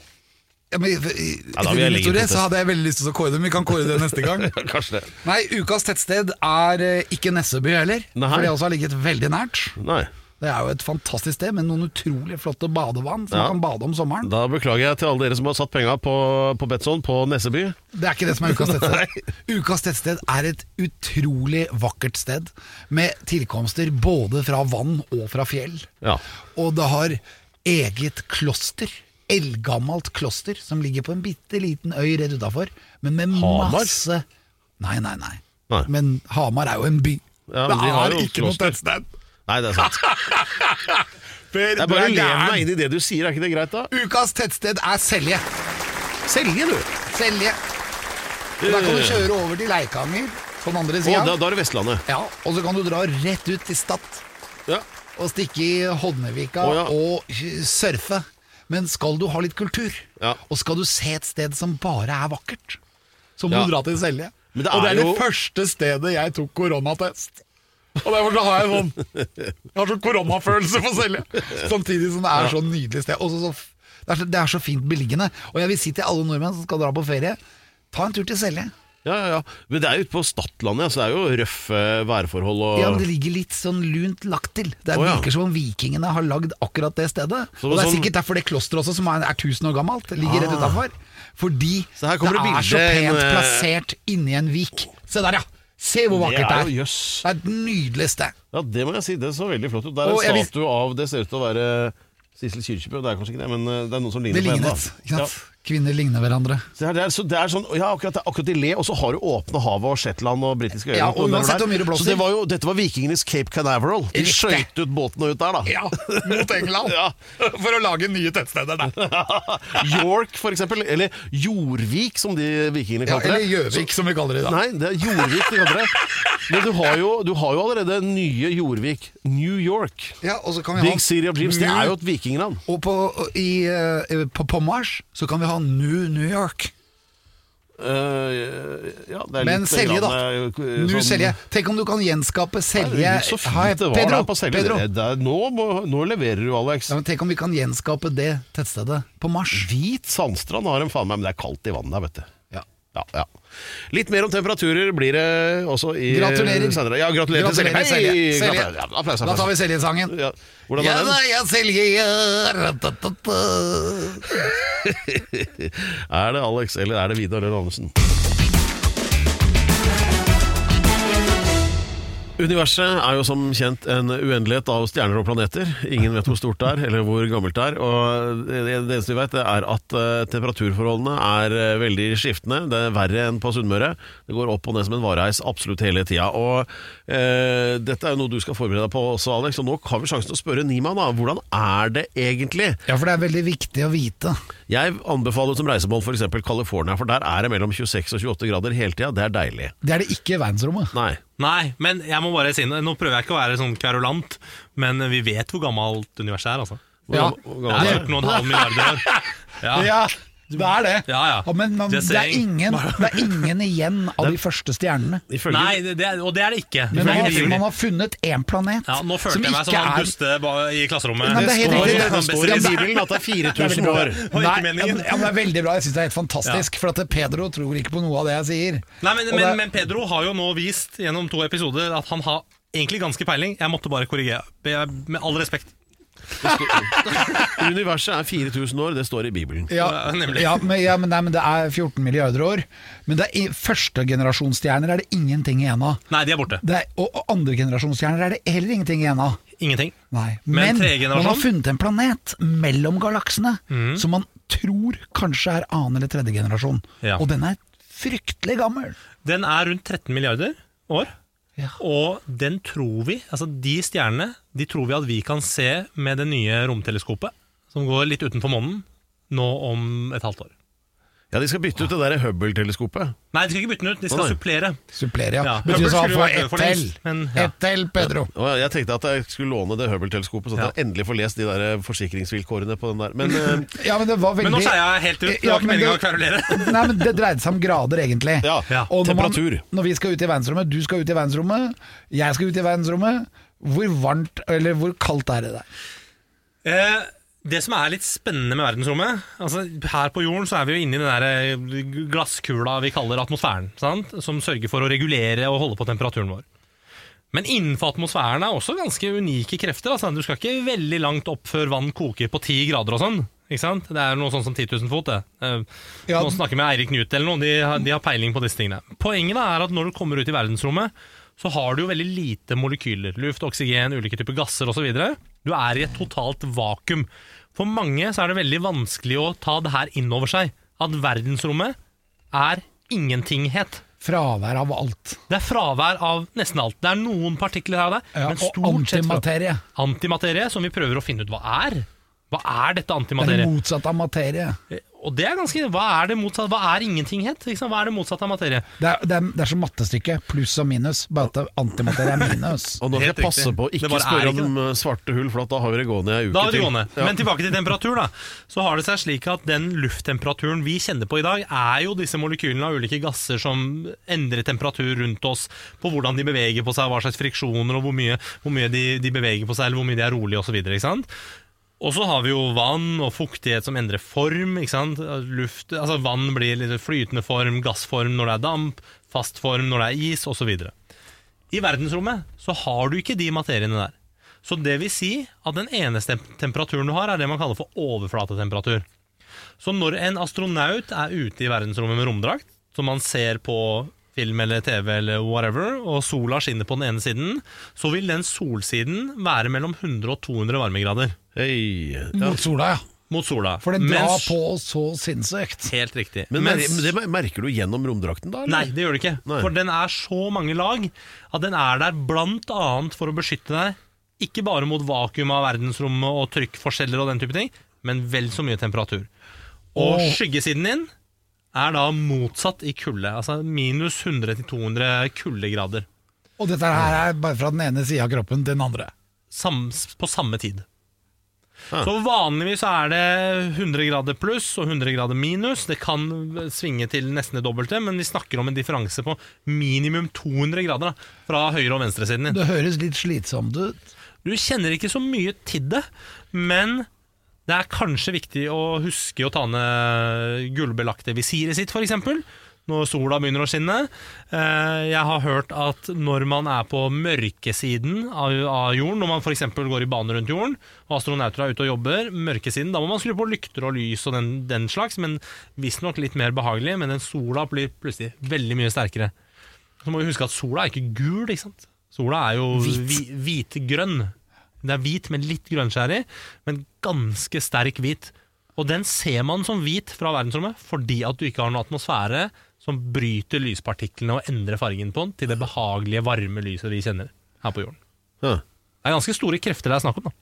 Ja, men, i- da vil jeg legge så hadde jeg veldig lyst til å kåre det, men vi kan kåre det neste gang. Kanskje det. Nei, ukas tettsted er eh, ikke Nesseby heller, Nei. for det også har ligget veldig nært. Nei. Det er jo et fantastisk sted med noen utrolig flotte badevann som Ja. man kan bade om sommeren. Da beklager jeg til alle dere som har satt penga på, på Betson på Nesseby. Det er ikke det som er ukas tettsted. ukas tettsted er et utrolig vakkert sted med tilkomster både fra vann og fra fjell. Ja. Og det har eget kloster. Eldgammelt kloster som ligger på en bitte liten øy rett utafor. Men med Hamar? masse Nei, nei, nei, Nei. Men Hamar er jo en by. Ja, men det de har ikke noe tettsted. Nei, det er sant. Per, Jeg bare er lever meg inn i det du sier, er ikke det greit, da? Ukas tettsted er Selje. Selje, du! Selje. Og Da kan du kjøre over til Leikanger på den andre sida. da, da er det Vestlandet. Ja, og så kan du dra rett ut til Stad Ja. og stikke i Hodnevika oh, ja. og surfe. Men skal du ha litt kultur, Ja. og skal du se et sted som bare er vakkert, så må Ja. du dra til Selje. Men det og det er er jo- det første stedet jeg tok koronatest. Og derfor så har jeg sånn Jeg har sånn koronafølelse på Selje. Samtidig som det er så nydelig sted. Og så, så, det, er så, det er så fint beliggende. Og jeg vil si til alle nordmenn som skal dra på ferie, ta en tur til Selje. Ja, ja, ja. Men det er jo ute på Stadlandet, så det er jo røffe værforhold og Ja, men Det ligger litt sånn lunt lagt til. Det oh, ja. virker som om vikingene har lagd akkurat det stedet. Så og det er sånn- sikkert derfor det klosteret også, som er, er 1000 år gammelt, ligger rett Ah. utafor. Fordi det det er så pent en, eh, plassert inni en vik. Se der, ja! Se hvor vakkert det Det er. er jo jøss. Det er et nydelig sted. Ja, det må jeg si. Det så veldig flott ut. Det er Og en statue av Det ser ut til å være Sissel Kyrkjebø. Det er kanskje ikke det, men eh, det er noen som ligner Det på henne. Kvinner ligner hverandre. Det er, det, er, så det er sånn, ja, akkurat, akkurat i le, og så har du åpne havet og Shetland og britiske øyer. Ja, og uansett hvor mye det blåser. Så det var jo, dette var vikingenes Cape Canaveral. De skøyt ut båtene ut der, da. Ja, mot England! Ja. For å lage nye tettsteder der. York, for eksempel. Eller Jorvik, som de vikingene Ja, kalte eller det. Gjøvik, som vi kaller det i dag. Nei, det er Jorvik de kaller det. Men du har, jo, du har jo allerede nye Jorvik. New York. Ja, og så kan vi ha Big City of Dreams. Det er jo et vikingnavn. Og på, i, eh, på, på Mars så kan vi ha New New York. Uh, ja, det Men Selje, da. Sånn, eh, Nå sånn- Selje. Tenk om du kan gjenskape Det Selje så fint det var Pedro, der på Selje. Pedro. Det er- nå, må, nå leverer du, Alex. Ja, tenk om vi kan gjenskape det tettstedet på Mars. Hvit sandstrand har en faen meg, men det er kaldt i vannet der, vet du. Ja. Ja. Litt mer om temperaturer blir det også i Gratulerer. senere. Ja, gratulerer, Gratulerer, til Selje. Hei! Selje. Gratulerer. Ja, applaus, Da tar vi Selje-sangen. Ja. Hvordan Ja er den? ja, Selje ja. Er det Alex, eller er det Vidar Lønn Andersen? Universet er jo som kjent en uendelighet av stjerner og planeter. Ingen vet hvor stort det er, eller hvor gammelt det er. Og det eneste vi vet, er at eh, temperaturforholdene er eh, veldig skiftende. Det er verre enn på Sunnmøre. Det går opp og ned som en vareheis absolutt hele tida. Og eh, dette er jo noe du skal forberede deg på også, Alex. Og nå har vi sjansen til å spørre Nima, da. Hvordan er det egentlig? Ja, for det er veldig viktig å vite. Jeg anbefaler som reisemål f.eks. California, for der er det mellom 26 og 28 grader hele tida. Det er deilig. Det er det ikke i verdensrommet. Nei. Nei, men jeg må bare si noe. Nå prøver jeg ikke å være sånn kverulant, men vi vet hvor gammelt universet er, altså. Ja, Det er 14,5 milliarder år. Ja. ja, det er det. Ja, ja. men man, det, er ingen, det er ingen igjen av de første stjernene. Nei, det, det er, og det er det ikke. Men man har, man har funnet én planet ja, nå følte som jeg meg som han er duste i klasserommet. Nei, det er helt står, det det står i Bibelen at det er 4000 er år. Nei, ja, men det er veldig bra. Jeg syns det er helt fantastisk. For at Pedro tror ikke på noe av det jeg sier. Nei, men, men, det- men Pedro har jo nå vist gjennom to episoder at han har egentlig ganske peiling. Jeg måtte bare korrigere. Med all respekt. Universet er 4000 år, det står i Bibelen. Ja, Ja, nemlig. ja, men, ja, men, nei, men det er 14 milliarder år. Men det er førstegenerasjonsstjerner er det ingenting igjen av. Nei, de er borte. Det er, og andregenerasjonsstjerner er det heller ingenting igjen av. Ingenting. Nei. Men Men, man har funnet en planet mellom galaksene mm. som man tror kanskje er annen eller tredje generasjon. Ja. Og den er fryktelig gammel. Den er rundt 13 milliarder år. Og den tror vi, altså de stjernene, de tror vi at vi kan se med det nye romteleskopet, som går litt utenfor månen, nå om et halvt år. Ja, De skal bytte ut det der Hubble-teleskopet. Nei, de skal ikke bytte den ut, de skal Å, nei. supplere. Supplere, ja. Ja. Betyr Hubble så han skulle får vært død ett for til. lengst, men ja. Ett til, Pedro. Og jeg tenkte at jeg skulle låne det Hubble-teleskopet, så at Ja. jeg endelig får lest de der forsikringsvilkårene på den der. Men eh, Ja, men det var veldig Men nå sa jeg helt ut, det Ja, var ikke men meningen å kverulere. Nei, men Det dreide seg om grader, egentlig. ja, Ja. Og når, man, temperatur. når vi skal ut i verdensrommet, du skal ut i verdensrommet, jeg skal ut i verdensrommet, hvor varmt eller hvor kaldt er det der? Eh, det som er litt spennende med verdensrommet altså Her på jorden så er vi jo inne i den der eh, glasskula vi kaller atmosfæren, sant? som sørger for å regulere og holde på temperaturen vår. Men innenfor atmosfæren er også ganske unike krefter. Altså. Du skal ikke veldig langt opp før vann koker på ti grader og sånn. Ikke sant? Det er noe sånn som 10 000 fot. Det. Eh, Ja. Nå snakker med Eirik Knut eller noe, de, de har peiling på disse tingene. Poenget er at når du kommer ut i verdensrommet, så har du jo veldig lite molekyler. Luft, oksygen, ulike typer gasser osv. Du er i et totalt vakuum. For mange så er det veldig vanskelig å ta det her inn over seg. At verdensrommet er ingentinghet. Fravær av alt. Det er fravær av nesten alt. Det er noen partikler her og der, Ja, men og antimaterie. sett antimaterie. antimaterie, som vi prøver å finne ut hva er. Hva er dette Det er motsatt av materie. Og det er ganske, Hva er det motsatt? Hva er ingentinghet? Ikke sant? Hva er det motsatte av materie? Det er, det er, det er som mattestykke. Pluss og minus. Bare at antimaterie er minus. Og nå skal jeg passe riktig. på å ikke spørre ikke om eh, svarte hull, for da har vi det gående ei uke Da det til. Ja. Men tilbake til temperatur. da Så har det seg slik at Den lufttemperaturen vi kjenner på i dag, er jo disse molekylene av ulike gasser som endrer temperatur rundt oss, på hvordan de beveger på seg, hva slags friksjoner, og hvor mye, hvor mye de, de beveger på seg, eller hvor mye de er rolige osv. Og så har vi jo vann og fuktighet som endrer form. ikke sant? Luft, altså Vann blir litt flytende form, gassform når det er damp, fast form når det er is osv. I verdensrommet så har du ikke de materiene der. Så det vil si at den eneste temperaturen du har, er det man kaller for overflatetemperatur. Så når en astronaut er ute i verdensrommet med romdrakt, som man ser på film eller TV eller whatever, og sola skinner på den ene siden, så vil den solsiden være mellom 100 og 200 varmegrader Hey, Ja. Mot sola, ja. mot sola. For den drar Mens- på så sinnssykt. Helt riktig. Men Mens- det merker du gjennom romdrakten, da? Nei, det gjør du ikke. Nei. For den er så mange lag at den er der blant annet for å beskytte deg, ikke bare mot vakuum av verdensrommet og trykkforskjeller og den type ting, men vel så mye temperatur. Og oh. skyggesiden din er da motsatt i kulde. Altså minus 100-200 kuldegrader. Og dette her er bare fra den ene sida av kroppen til den andre. Sam, på samme tid. Ah. Så vanligvis er det 100 grader pluss og 100 grader minus. Det kan svinge til nesten det dobbelte, men vi snakker om en differanse på minimum 200 grader da, fra høyre- og venstresiden din. Det høres litt slitsomt ut. Du kjenner ikke så mye til det, men det er kanskje viktig å huske å ta ned gullbelagte visiret sitt, f.eks. Når sola begynner å skinne. Eh, Jeg har hørt at når man er på mørkesiden av jorden, når man f.eks. går i bane rundt jorden, og astronauter er ute og jobber, mørkesiden, da må man skru på lykter og lys og den, den slags, men visstnok litt mer behagelig. Men den sola blir plutselig veldig mye sterkere. Så må vi huske at sola er ikke gul, ikke sant? Sola er jo Hvit. Det er hvit med litt grønnskjær i, men ganske sterk hvit. Og den ser man som hvit fra verdensrommet fordi at du ikke har noen atmosfære som bryter lyspartiklene og endrer fargen på den til det behagelige, varme lyset vi kjenner her på jorden. Ja. Det er ganske store krefter det er snakk om. da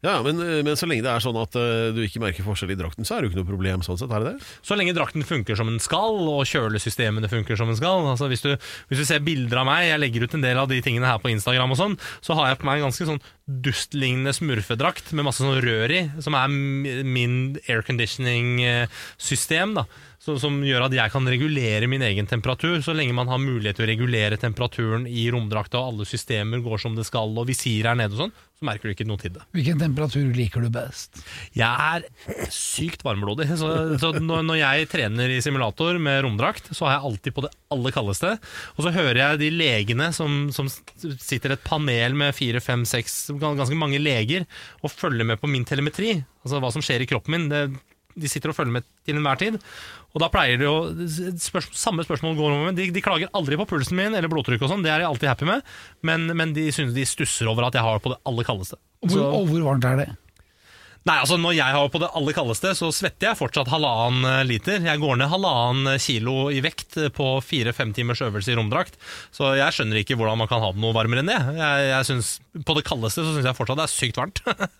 Ja, men, eh, men så lenge det er sånn at uh, du ikke merker forskjell i drakten, så er det jo ikke noe problem sånn sett, er det det? Så lenge drakten funker som den skal, og kjølesystemene funker som den skal. Altså hvis, du, hvis du ser bilder av meg, jeg legger ut en del av de tingene her på Instagram, og sånn, så har jeg på meg en ganske sånn dustlignende smurfedrakt med masse sånn rør i, som er min airconditioning-system. da så, Som gjør at jeg kan regulere min egen temperatur. Så lenge man har mulighet til å regulere temperaturen i romdrakta, og alle systemer går som det skal, og visiret er nede og sånn, så merker du ikke noe til det. Hvilken temperatur liker du best? Jeg er sykt varmblodig, så, så når, når jeg trener i simulator med romdrakt, så har jeg alltid på det aller kaldeste. Og så hører jeg de legene som, som sitter et panel med fire, fem, seks, ganske mange leger, og følger med på min telemetri, altså hva som skjer i kroppen min. Det, de sitter og følger med til enhver tid. Og da pleier de å spørsmål, Samme spørsmål går om, de, de klager aldri på pulsen min eller blodtrykk og sånn, det er jeg alltid happy med, men, men de synes de stusser over at jeg har det på det aller kaldeste. Hvor, og hvor varmt er det? Nei, altså Når jeg har på det aller kaldeste, så svetter jeg fortsatt halvannen eh, liter. Jeg går ned halvannen kilo i vekt eh, på fire-fem timers øvelse i romdrakt. Så jeg skjønner ikke hvordan man kan ha det noe varmere enn det. Jeg, jeg synes, på det kaldeste så syns jeg fortsatt det er sykt varmt.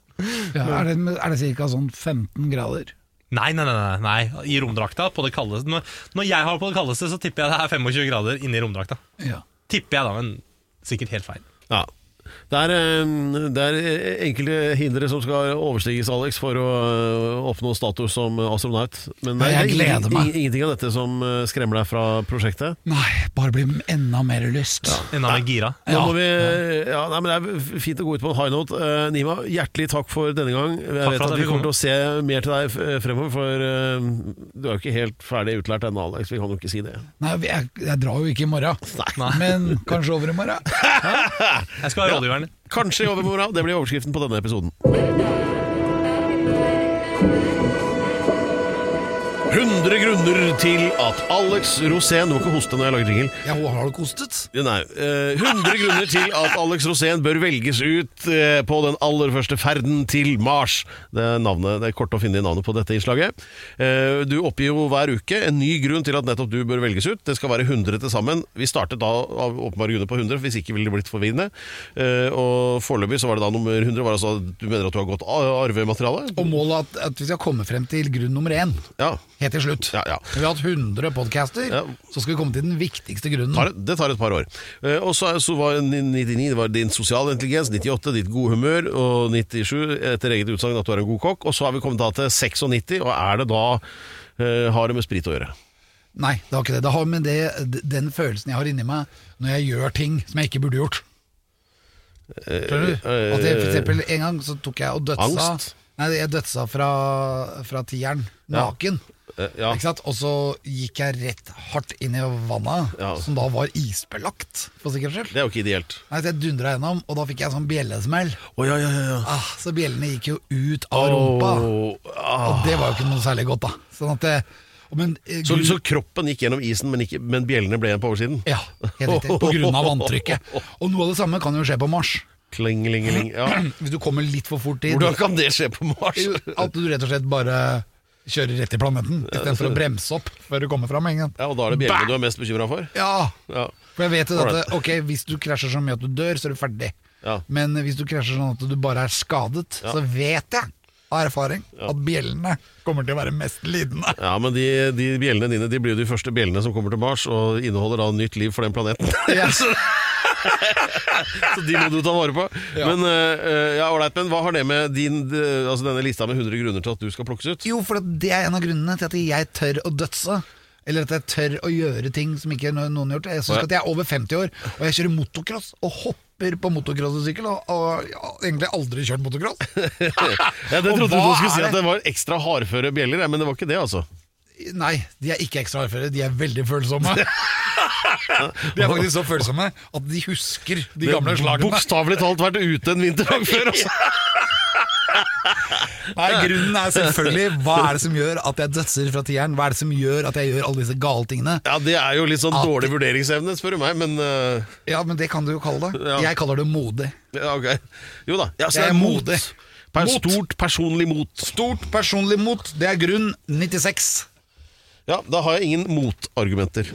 Ja, er det, er det ca. sånn 15 grader? Nei, nei, nei, nei, nei. I romdrakta på det kaldeste når, når jeg har på det kaldeste, så tipper jeg det er 25 grader inni romdrakta. Ja. Tipper jeg da, men sikkert helt feil. Ja. Det er, det er enkelte hindre som skal overstiges, Alex, for å eh, oppnå status som astronaut. Men det er meg. ingenting av dette som eh, skremmer deg fra prosjektet. Nei, bare bli enda mer lyst. Enda mer gira. Nå Ja. må vi, ja, nei, men Det er fint å gå ut på en high note. Uh, Nima, hjertelig takk for denne gang. Jeg takk vet at at vi kommer til å se mer til deg fremover, for uh, du er jo ikke helt ferdig utlært ennå, Alex. Vi kan jo ikke si det. Nei, jeg, jeg drar jo ikke i morgen, Nei. men kanskje over i morgen. Jeg skal være rådgiveren. Kanskje i overmorgen. Det blir overskriften på denne episoden. 100 grunner til at Alex Rosén Du må ikke hoste når jeg lager jingle. Ja, har du kostet? Nei, eh, 100 grunner til at Alex Rosén bør velges ut eh, på den aller første ferden til Mars. Det er, navnet, det er kort å finne i navnet på dette innslaget. Eh, du oppgir jo hver uke en ny grunn til at nettopp du bør velges ut. Det skal være 100 til sammen. Vi startet da av åpenbare grunner på 100, hvis ikke ville det blitt forvirrende. Eh, og foreløpig så var det da nummer 100 var altså at du mener at du har gått a- arvemateriale? Og målet at, at vi skal komme frem til grunn nummer én. Ja. Helt til slutt. Ja, ja. Når vi har hatt 100 podcaster, Ja. så skal vi komme til den viktigste grunnen. tar, det tar et par år. Eh, og så, så var 99 det var din sosiale intelligens, 98 ditt gode humør, og 97 etter eget utsagn at du er en god kokk. Og så har vi kommet da til 96, og er det da eh, har det med sprit å gjøre? Nei, det har ikke det. Det har med det, den følelsen jeg har inni meg når jeg gjør ting som jeg ikke burde gjort. Skjønner du? At jeg, for eksempel, en gang så tok jeg og dødsa Angst? Nei, jeg dødsa fra, fra tieren, naken. Eh, ja. Ikke sant? Og så gikk jeg rett hardt inn i vannet, Ja. som da var isbelagt, for sikkerhets skyld. Det er jo ikke ideelt. Nei, så jeg dundra gjennom, og da fikk jeg sånn bjellesmell. Oh, ja, ja, ja. Ah, så bjellene gikk jo ut av rumpa. Ah. Og det var jo ikke noe særlig godt, da. Sånn at det, men, eh, Så, så kroppen gikk gjennom isen, men, ikke, men bjellene ble igjen på oversiden? Ja, helt riktig. På grunn av vanntrykket. Og noe av det samme kan jo skje på Mars. Klingelingeling. Ja. Hvis du kommer litt for fort inn Hvordan kan det skje på Mars? At du rett og slett bare kjører rett i planeten, istedenfor å bremse opp før du kommer fram. Ingen. Ja, og da er det bjellene du er mest bekymra for? Ja, Ja. for jeg vet jo at ok, hvis du krasjer så mye at du dør, så er du ferdig. Ja. Men hvis du krasjer sånn at du bare er skadet, så vet jeg av erfaring at bjellene kommer til å være mest lidende. Ja, men de, de bjellene dine de blir jo de første bjellene som kommer til Mars, og inneholder da nytt liv for den planeten. Ja. så, de må du ta vare på. Ja. Men, uh, ja, right, men hva har det med din, uh, altså denne lista med 100 grunner til at du skal plukkes ut? Jo, for det er en av grunnene til at jeg tør å dødse. Eller at jeg tør å gjøre ting som ikke noen har gjort. Jeg synes Ja. at jeg er over 50 år, og jeg kjører motocross og hopper på motocrossesykkel, og, og jeg egentlig aldri kjørt motocross. Ja, det trodde du skulle si at det var ekstra hardføre bjeller, men det var ikke det, altså. Nei, de er ikke ekstra hardføre, de er veldig følsomme. De er faktisk så følsomme at de husker de gamle slagene. Bokstavelig talt vært ute en vinterdag før, altså. Nei, Grunnen er selvfølgelig hva er det som gjør at jeg dødser fra tieren? Hva er det som gjør at jeg gjør alle disse gale tingene? Ja, det er jo litt sånn At- dårlig vurderingsevne, spør du meg, men uh... Ja, men det kan du jo kalle det. Ja. Jeg kaller det modig. ja, ok. Jo da. Ja, Jeg er modig. Per Mot. Stort personlig mot. Stort personlig mot, det er grunn 96. Ja, da har jeg ingen motargumenter.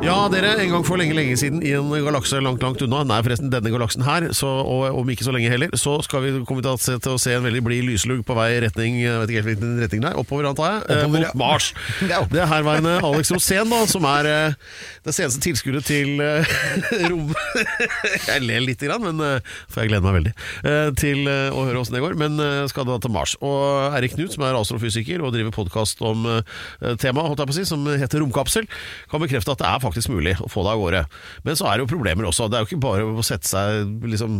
Ja, dere, en gang for lenge, lenge siden i en galakse langt, langt unna, nei forresten denne galaksen her, så, og om ikke så lenge heller, så skal vi komme til å se, en veldig blid lyslugg på vei i retning, jeg vet ikke helt hvilken retning det er, oppover antar jeg, eh, Oppover, mot ja. Mars. Det er er herværende Alex Rosén da, som er eh, det seneste tilskuddet til eh, rom... jeg ler litt, grann, men eh, for jeg gleder meg veldig eh, til eh, å høre hvordan det går, men eh, skal da til Mars. Og Erik Knut, som er astrofysiker og driver podcast om eh, temaet, som heter romkapsel, kan bekrefte at det er faktisk mulig å få det av gårde. Men så er det jo problemer også. Det er jo ikke bare å sette seg liksom,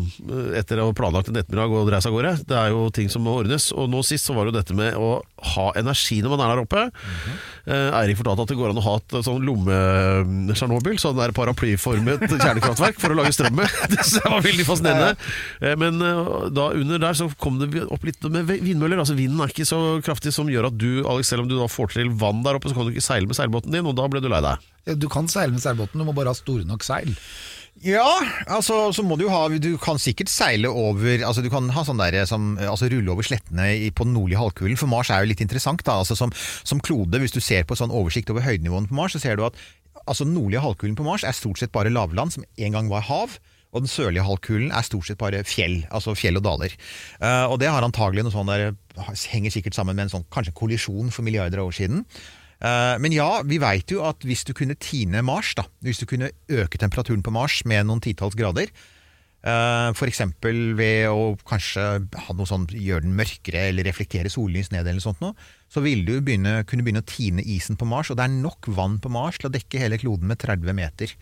etter å ha planlagt en ettermiddag og dreie seg av gårde. Det er jo ting som må ordnes. Og nå sist så var det jo dette med å ha energi når man er der oppe. Eh, Eirik fortalte at det går an å ha et sånn lomme-Tsjernobyl, sånn der paraplyformet kjernekraftverk for å lage strøm med. Det var veldig fascinerende. Eh, Men eh, da under der så kom det opp litt med vindmøller. Altså Vinden er ikke så kraftig som gjør at du, Alex, selv om du da får til vann der oppe, så kan du ikke seile med seilbåten din, og da ble du lei deg. Du kan seile med seilbåten, du må bare ha store nok seil. Ja, altså så må du ha Du kan sikkert seile over Altså du kan ha sånn der som Altså rulle over slettene på den nordlige halvkulen, for Mars er jo litt interessant, da. Altså som, som klode, hvis du ser på sånn oversikt over høydenivåene på Mars, så ser du at altså den nordlige halvkulen på Mars er stort sett bare lavland, som en gang var hav. Og den sørlige halvkulen er stort sett bare fjell, altså fjell og daler. Uh, og det har antagelig noe sånn der Henger sikkert sammen med en sånn kanskje kollisjon for milliarder av år siden. Eh, Men ja, vi veit jo at hvis du kunne tine Mars, da, hvis du kunne øke temperaturen på Mars med noen titalls grader, F.eks. ved å kanskje ha noe sånn, gjøre den mørkere eller reflektere sollys ned, eller sånt noe, så vil du begynne, kunne begynne å tine isen på Mars. Og det er nok vann på Mars til å dekke hele kloden med 30 meter.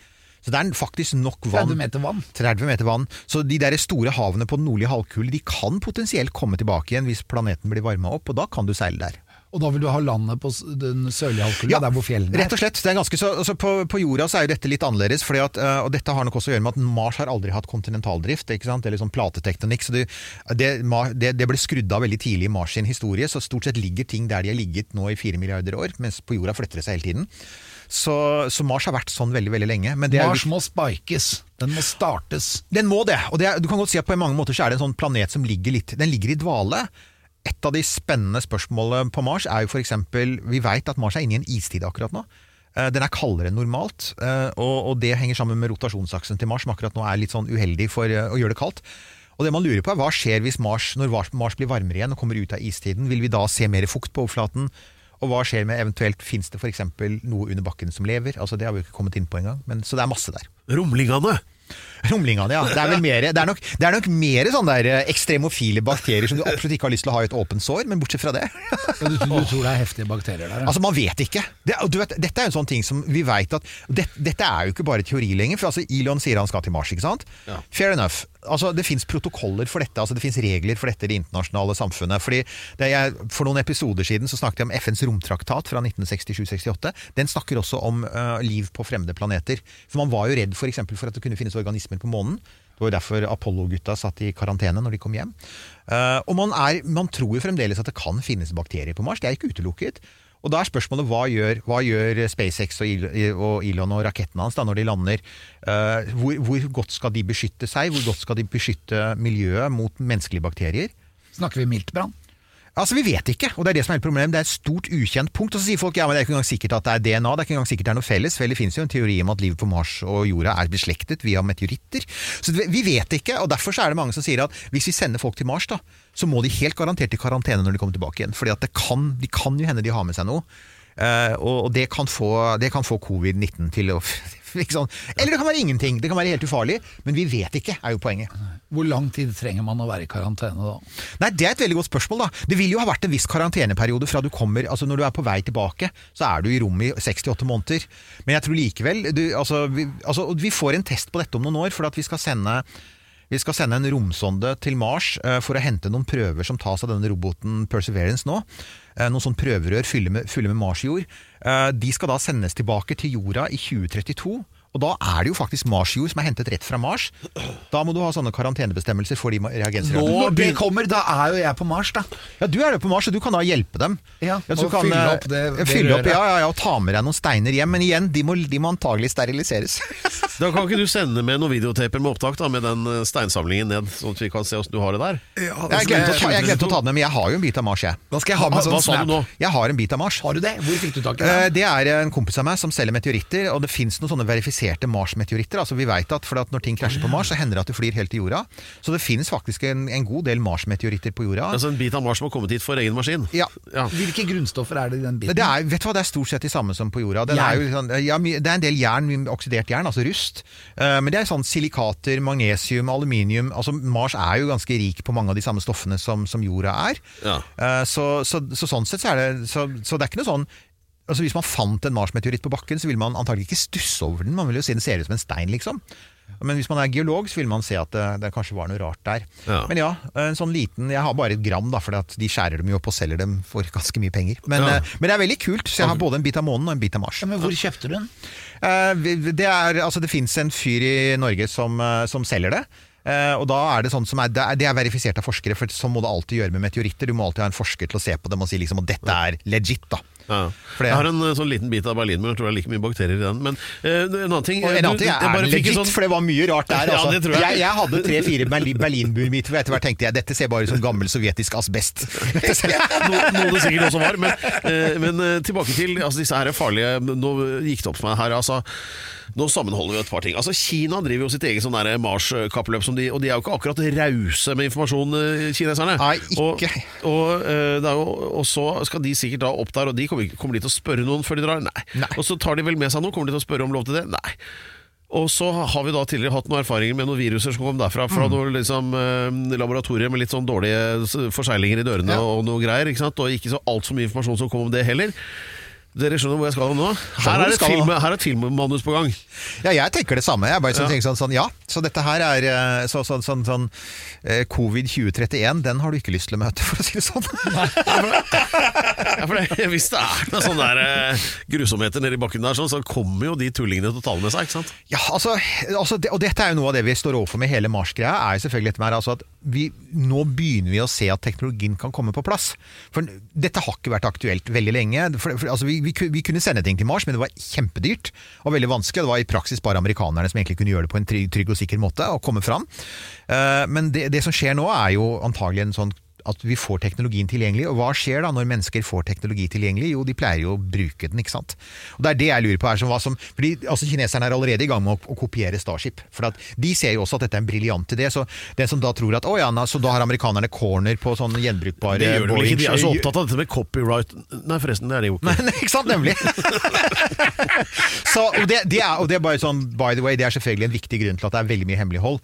Så det er faktisk nok vann. 30 meter vann. 30 meter vann. Så de der store havene på den nordlige halvkule de kan potensielt komme tilbake igjen hvis planeten blir varma opp, og da kan du seile der. Og da vil du ha landet på den sørlige halvkule, der hvor fjellene er. Rett og slett. Det ganske så, altså på, på jorda så er jo dette litt annerledes, at, eh, og dette har nok også å gjøre med at Mars har aldri hatt kontinentaldrift, ikke sant? eller sånn platetektonikk. så det, det, det, det ble skrudd av veldig tidlig i Mars sin historie, så stort sett ligger ting der de har ligget nå i fire milliarder år, mens på jorda flytter det seg hele tiden. Så, så Mars har vært sånn veldig, veldig lenge. Men det er jo Mars må spikes. Den må startes. den må det. og det Du kan godt si at på mange måter så er det en sånn planet som ligger litt Den ligger i dvale. Et av de spennende spørsmålene på Mars er jo f.eks. Vi veit at Mars er inne i en istid akkurat nå. Eh, Den er kaldere enn normalt, eh, og, det henger sammen med rotasjonsaksen til Mars, som akkurat nå er litt sånn uheldig for eh, å gjøre det kaldt. Og det man lurer på er Hva skjer hvis Mars, når Mars blir varmere igjen og kommer ut av istiden? Vil vi da se mer fukt på overflaten? Og hva skjer med eventuelt Fins det f.eks. noe under bakken som lever? Altså Det har vi jo ikke kommet inn på engang, men så det er masse der. Rumlingene! Rumlingene, ja. Det er vel mere, det er nok, det er nok mer sånne der eh, ekstremofile bakterier som du absolutt ikke har lyst til å ha i et åpent sår, men bortsett fra det Ja, du, du tror det er heftige bakterier der? Ja. Altså, Man vet ikke. Det, du vet, dette er jo en sånn ting som vi vet at det, Dette er jo ikke bare teori lenger. For altså, Elon sier han skal til Mars, ikke sant? Fair enough. Altså, Det fins protokoller for dette, altså det fins regler for dette i det internasjonale samfunnet. Fordi er, For noen episoder siden så snakket jeg om FNs romtraktat fra 1967-68. Den snakker også om uh, liv på fremmede planeter. For Man var jo redd for, eksempel, for at det kunne finnes organismer på månen. Det var jo derfor Apollo-gutta satt i karantene når de kom hjem. Uh, og man, er, man tror jo fremdeles at det kan finnes bakterier på Mars. Det er ikke utelukket. Og da er spørsmålet hva gjør, hva gjør SpaceX og Elon og rakettene hans da når de lander? Uh, hvor, hvor godt skal de beskytte seg? Hvor godt skal de beskytte miljøet mot menneskelige bakterier? Snakker vi miltbrann? Altså, Vi vet ikke, og det er det som er et problemet. Det er et stort ukjent punkt. Og så sier folk ja, men det er ikke engang sikkert at det er DNA, det er ikke engang sikkert det er noe felles. Vel, det finnes jo en teori om at livet på Mars og jorda er beslektet via meteoritter. Så vi vet ikke, og derfor er det mange som sier at hvis vi sender folk til Mars, da, så må de helt garantert i karantene når de kommer tilbake igjen. Fordi at det kan, de kan jo hende de har med seg noe. Eh, og det kan få, få covid-19 til å. Eller det kan være ingenting. Det kan være helt ufarlig. Men vi vet ikke, er jo poenget. Hvor lang tid trenger man å være i karantene da? Nei, Det er et veldig godt spørsmål. da. Det vil jo ha vært en viss karanteneperiode fra du kommer, altså når du er på vei tilbake, så er du i rommet i 68 måneder. Men jeg tror likevel du, altså, vi, altså, vi får en test på dette om noen år, for at vi skal sende vi skal sende en romsonde til Mars uh, for å hente noen prøver som tas av denne roboten Perseverance nå. Uh, noen sånn prøverør fulle med, fulle med Marsjord. Uh, de skal da sendes tilbake til jorda i 2032. Og da er det jo faktisk marsjord som er hentet rett fra Mars. Da må du ha sånne karantenebestemmelser for de reagensene. Når det kommer, da er jo jeg på Mars, da. Ja, Du er jo på Mars, og du kan da hjelpe dem. Ja, ja og kan, fylle eh, opp det- det fylle opp, ja, ja, ja, Og ta med deg noen steiner hjem. Men igjen, de må, de må antagelig steriliseres. Da kan ikke du sende med noen videotaper med opptak da, med den eh, steinsamlingen ned, sånn at vi kan se hvordan du har det der? Jeg glemte, å ta, jeg glemte å ta det med, men jeg har jo en bit av Mars, jeg. Hva, skal jeg ha med Hva sånn sa du nå? Jeg har en bit av Mars. Har du det? Hvor fikk du tak i Eh, det? Det er en kompis av meg som selger meteoritter, og det fins noen sånne verifiserte Mars-meteoritter. Altså Vi vet at, for at når ting krasjer på Mars, så hender det at du flyr helt til jorda. Så det finnes faktisk en, en god del Mars-meteoritter på jorda. Altså En bit av Mars som har kommet hit for egen maskin? Ja. Ja. Hvilke grunnstoffer er det i den biten? Det er, vet du hva, det er stort sett de samme som på jorda. Den er jo, sånn, ja, det er en del jern, oksidert jern, altså rust. Eh, men det er sånn silikater, magnesium, aluminium. Altså Mars er jo ganske rik på mange av de samme stoffene som, som jorda er. Ja. Eh, så, så, så sånn sett så er det så, så det er ikke noe sånn Altså Hvis man fant en Mars-meteoritt på bakken, så vil man antagelig ikke stusse over den. Man vil jo si den ser ut som en stein, liksom. Men hvis man er geolog, så vil man se at det, det kanskje var noe rart der. Ja. Men ja, en sånn liten Jeg har bare et gram, da, for de skjærer dem jo opp og selger dem for ganske mye penger. Men, Ja. eh, men det er veldig kult, så jeg har både en bit av månen og en bit av Mars. Ja, men hvor kjøpte du den? Eh, det er, altså det fins en fyr i Norge som, eh, som selger det. Eh, og da er Det sånn som er, det er, det er verifisert av forskere, for sånn må du alltid gjøre med meteoritter. Du må alltid ha en forsker til å se på dem og si liksom at dette er legit. da Ja. Jeg har en eh, sånn liten bit av Berlinmur, jeg tror det er like mye bakterier i den. Men eh, en annen ting Og en annen ting er bare den fikk en legit, sånn- for det var mye rart der. Ja, Altså. det tror jeg. jeg. Jeg hadde tre-fire Berlin- Berlinburmiter, og etter hvert tenkte jeg dette ser bare ut som gammel sovjetisk asbest. No, noe det sikkert også var. Men, eh, men eh, tilbake til altså, disse her er farlige Nå gikk det opp for meg her. Altså, nå sammenholder vi et par ting. Altså, Kina driver jo sitt eget sånn Mars-kappløp, de, og de er jo ikke akkurat rause med informasjon, eh, kineserne. Nei, ikke. Og, og, eh, det er jo, og så skal de sikkert da opp der, og de kommer, kommer de til å spørre noen før de drar? Nei. Nei. Og så tar de vel med seg noe? Kommer de til å spørre om lov til det? Nei. Og så har vi da tidligere hatt noen erfaringer med noen viruser som kom derfra, fra noen liksom, eh, laboratorier med litt sånn dårlige forseglinger i dørene Ja. og noe greier, ikke og ikke så altfor mye informasjon som kom om det heller. Dere skjønner hvor jeg skal nå? Her er, film, her er et filmmanus på gang. Ja, jeg tenker det samme. Jeg bare tenker sånn, sånn, ja, så dette her er eh, så, sånn, sånn, sånn eh, Covid 2031, den har du ikke lyst til å møte, for å si det sånn. Ja, for det, Hvis det er noen sånne der, eh, grusomheter nedi bakken der, sånn, så kommer jo de tullingene til å tale med seg. ikke sant? Ja, altså, altså det, og dette er jo noe av det vi står overfor med hele Mars-greia, er jo selvfølgelig dette med altså at vi, nå begynner vi å se at teknologien kan komme på plass. For dette har ikke vært aktuelt veldig lenge. For, for, altså, vi, vi, vi kunne sende ting til Mars, men det var kjempedyrt og veldig vanskelig. Det var i praksis bare amerikanerne som egentlig kunne gjøre det på en trygg, og sikker måte og komme fram. Eh, men det, det som skjer nå er jo antagelig en sånn at vi får teknologien tilgjengelig. Og hva skjer da når mennesker får teknologi tilgjengelig? Jo, de pleier jo å bruke den, ikke sant. Og det er det jeg lurer på. Er som som, fordi altså Kineserne er allerede i gang med å, å kopiere Starship. For at de ser jo også at dette er en briljant idé. Så den som da tror at å ja, så da har amerikanerne corner på sånne gjenbrukbare Det gjør de vel ikke, de er så opptatt av dette med copyright Nei, forresten, det er de jo ikke. Nei, ikke sant, nemlig. så, og, det, det er, og det er bare sånn, by the way, det er selvfølgelig en viktig grunn til at det er veldig mye hemmelighold.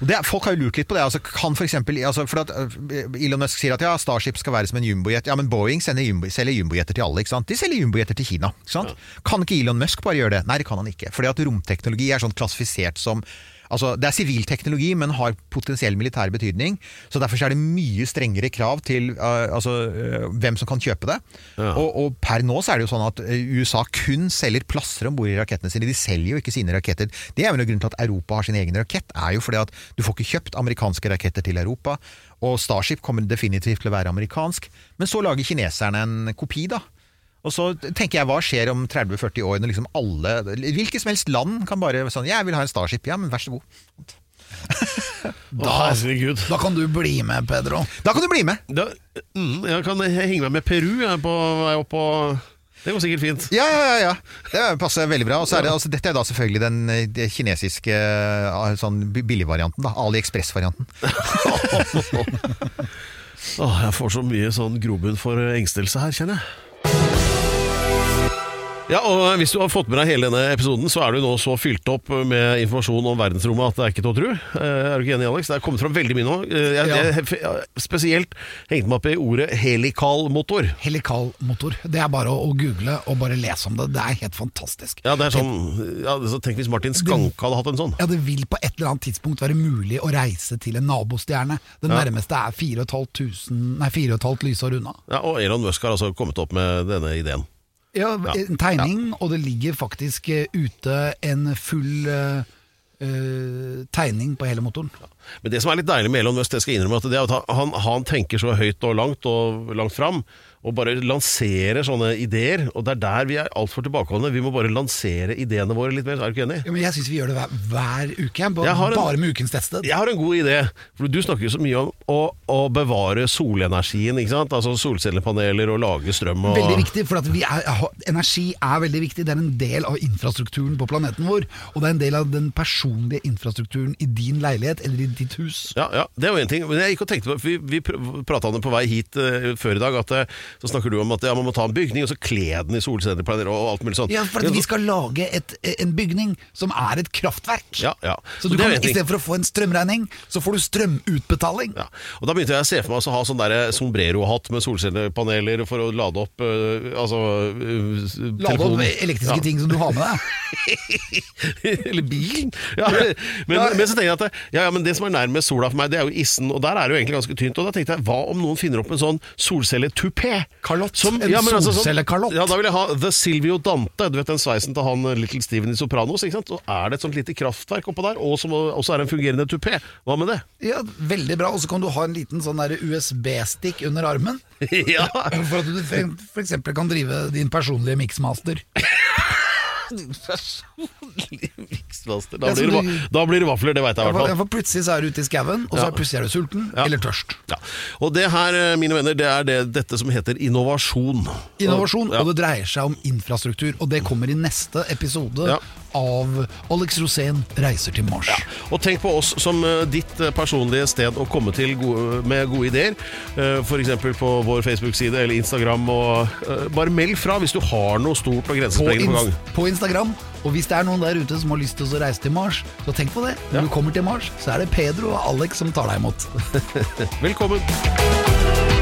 Og det folk har jo lurt litt på det. Altså, kan for eksempel, altså, for at, øh, Elon Musk sier at ja, Starship skal være som en jumbojet. Ja, men Boeing jumbo, selger jumbojeter til alle. ikke sant? De selger jumbojeter til Kina. ikke sant? Kan ikke Elon Musk bare gjøre det? Nei, det kan han ikke. Fordi at romteknologi er sånn klassifisert som Altså, Det er sivil teknologi, men har potensiell militær betydning. så Derfor er det mye strengere krav til uh, altså, uh, hvem som kan kjøpe det. Ja. Og, og per nå så er det jo sånn at øh, USA kun selger plasser om bord i rakettene sine. De selger jo ikke sine raketter. Det er jo grunnen til at Europa har sin egen rakett, er jo fordi at du får ikke kjøpt amerikanske raketter til Europa. Og Starship kommer definitivt til å være amerikansk. Men så lager kineserne en kopi, da. Og så tenker jeg, hva skjer om 30-40 år når liksom alle Hvilket som helst land kan bare sånn 'Jeg vil ha en Starship.' Ja, men vær så god. da. Da kan du bli med, Pedro. Da kan du bli med! Da, mm, jeg kan henge meg med Peru jeg, på vei opp på Det går sikkert fint. Ja, ja, ja, ja. Det passer veldig bra. Og så er det, altså, dette er da selvfølgelig den det kinesiske eh, sånn billigvarianten. AliExpress-varianten. Åh, jeg får så mye sånn grobunn for engstelse her, kjenner jeg. Ja, og Hvis du har fått med deg hele denne episoden, så er du nå så fylt opp med informasjon om verdensrommet at det er ikke til å tro. Eh, Er du ikke enig, Alex? Det er kommet fram veldig mye nå. Eh, Jeg, jeg, jeg, spesielt hengte meg opp i ordet helikalmotor. Helikalmotor. Det er bare å, å google og bare lese om det. Det er helt fantastisk. Ja, det er sånn, ja, så Tenk hvis Martin Skanke hadde hatt en sånn. Ja, Det vil på et eller annet tidspunkt være mulig å reise til en nabostjerne. Den Ja. nærmeste er 4500 nei, 4,5 lysår unna. Ja, og Elon Musk har altså kommet opp med denne ideen. Ja, en tegning, og det ligger faktisk eh, ute en full uh, tegning på hele motoren. Men det som er litt deilig med Elon Musk, det skal jeg innrømme, at det er at han, han tenker så høyt og langt og langt fram. Og bare lanserer sånne ideer. Og det er der vi er altfor tilbakeholdne. Vi må bare lansere ideene våre litt mer. Er du ikke enig? Ja, men jeg syns vi gjør det hver, hver uke, Bare, en- bare med Ukens tettsted. Jeg har en god idé. For Du snakker jo så mye om å, å bevare solenergien. ikke sant? Altså Solcellepaneler og lage strøm. Og... Veldig viktig, for at vi er, energi er veldig viktig. Det er en del av infrastrukturen på planeten vår. Og det er en del av den personlige infrastrukturen i din leilighet eller i ditt hus. Ja, ja, det er jo én ting. Men jeg gikk og tenkte på, Vi, vi prata om det på vei hit uh, før i dag. At eh, Så snakker du om at ja, man må ta en bygning og så kle den i solcellepaneler og alt mulig sånt. Ja, for vi skal lage et, en bygning som er et kraftverk. Ja, ja. Så du det er kan, istedenfor å få en strømregning, så får du strømutbetaling. Ja. Og Da begynte jeg å se for meg å ha sånn der sombrero-hatt med solcellepaneler for å lade opp øh, altså, øh, Lade opp elektriske Ja. ting som du har med deg. Eller bilen. Ja, men, men så tenker jeg at ja, ja, men det som er nærmest sola for meg, det er jo issen, og der er det jo egentlig ganske tynt. Og da tenkte jeg, hva om noen finner opp en sånn solcelletupé? Kalott. Som- En ja, altså sånn- solcellekalott. Ja, da vil jeg ha The Silvio Dante, du vet den sveisen til han eh, Little Steven i Sopranos. ikke sant? Og er det et sånt lite kraftverk oppå der, og som også er en fungerende tupé? Hva med det? Ja, Veldig bra. Og så kan du ha en liten sånn der USB-stikk under armen. ja, For at du f.eks. kan drive din personlige Miksmaster. Da, blir det, da blir det vafler, det veit jeg i hvert fall. for plutselig så er du ute i skauen, og så er plutselig er du sulten Ja. eller tørst. Ja. Og det her, eh, mine venner, det er det, dette som heter innovasjon. Innovasjon, Ja. og det dreier seg om infrastruktur. Og det kommer i neste episode Ja. Av Alex Rosén reiser til Mars. Og tenk på oss som eh, ditt eh, personlige sted å komme til gode, med gode ideer. Eh, F.eks. på vår Facebook-side eller Instagram. Og, bare meld fra hvis du har noe stort og grensesprengende på gang. på Instagram. Og hvis det er noen der ute som har lyst til å reise til Mars, så tenk på det. Når Ja. du kommer til Mars, så er det Pedro og Alex som tar deg imot. Velkommen.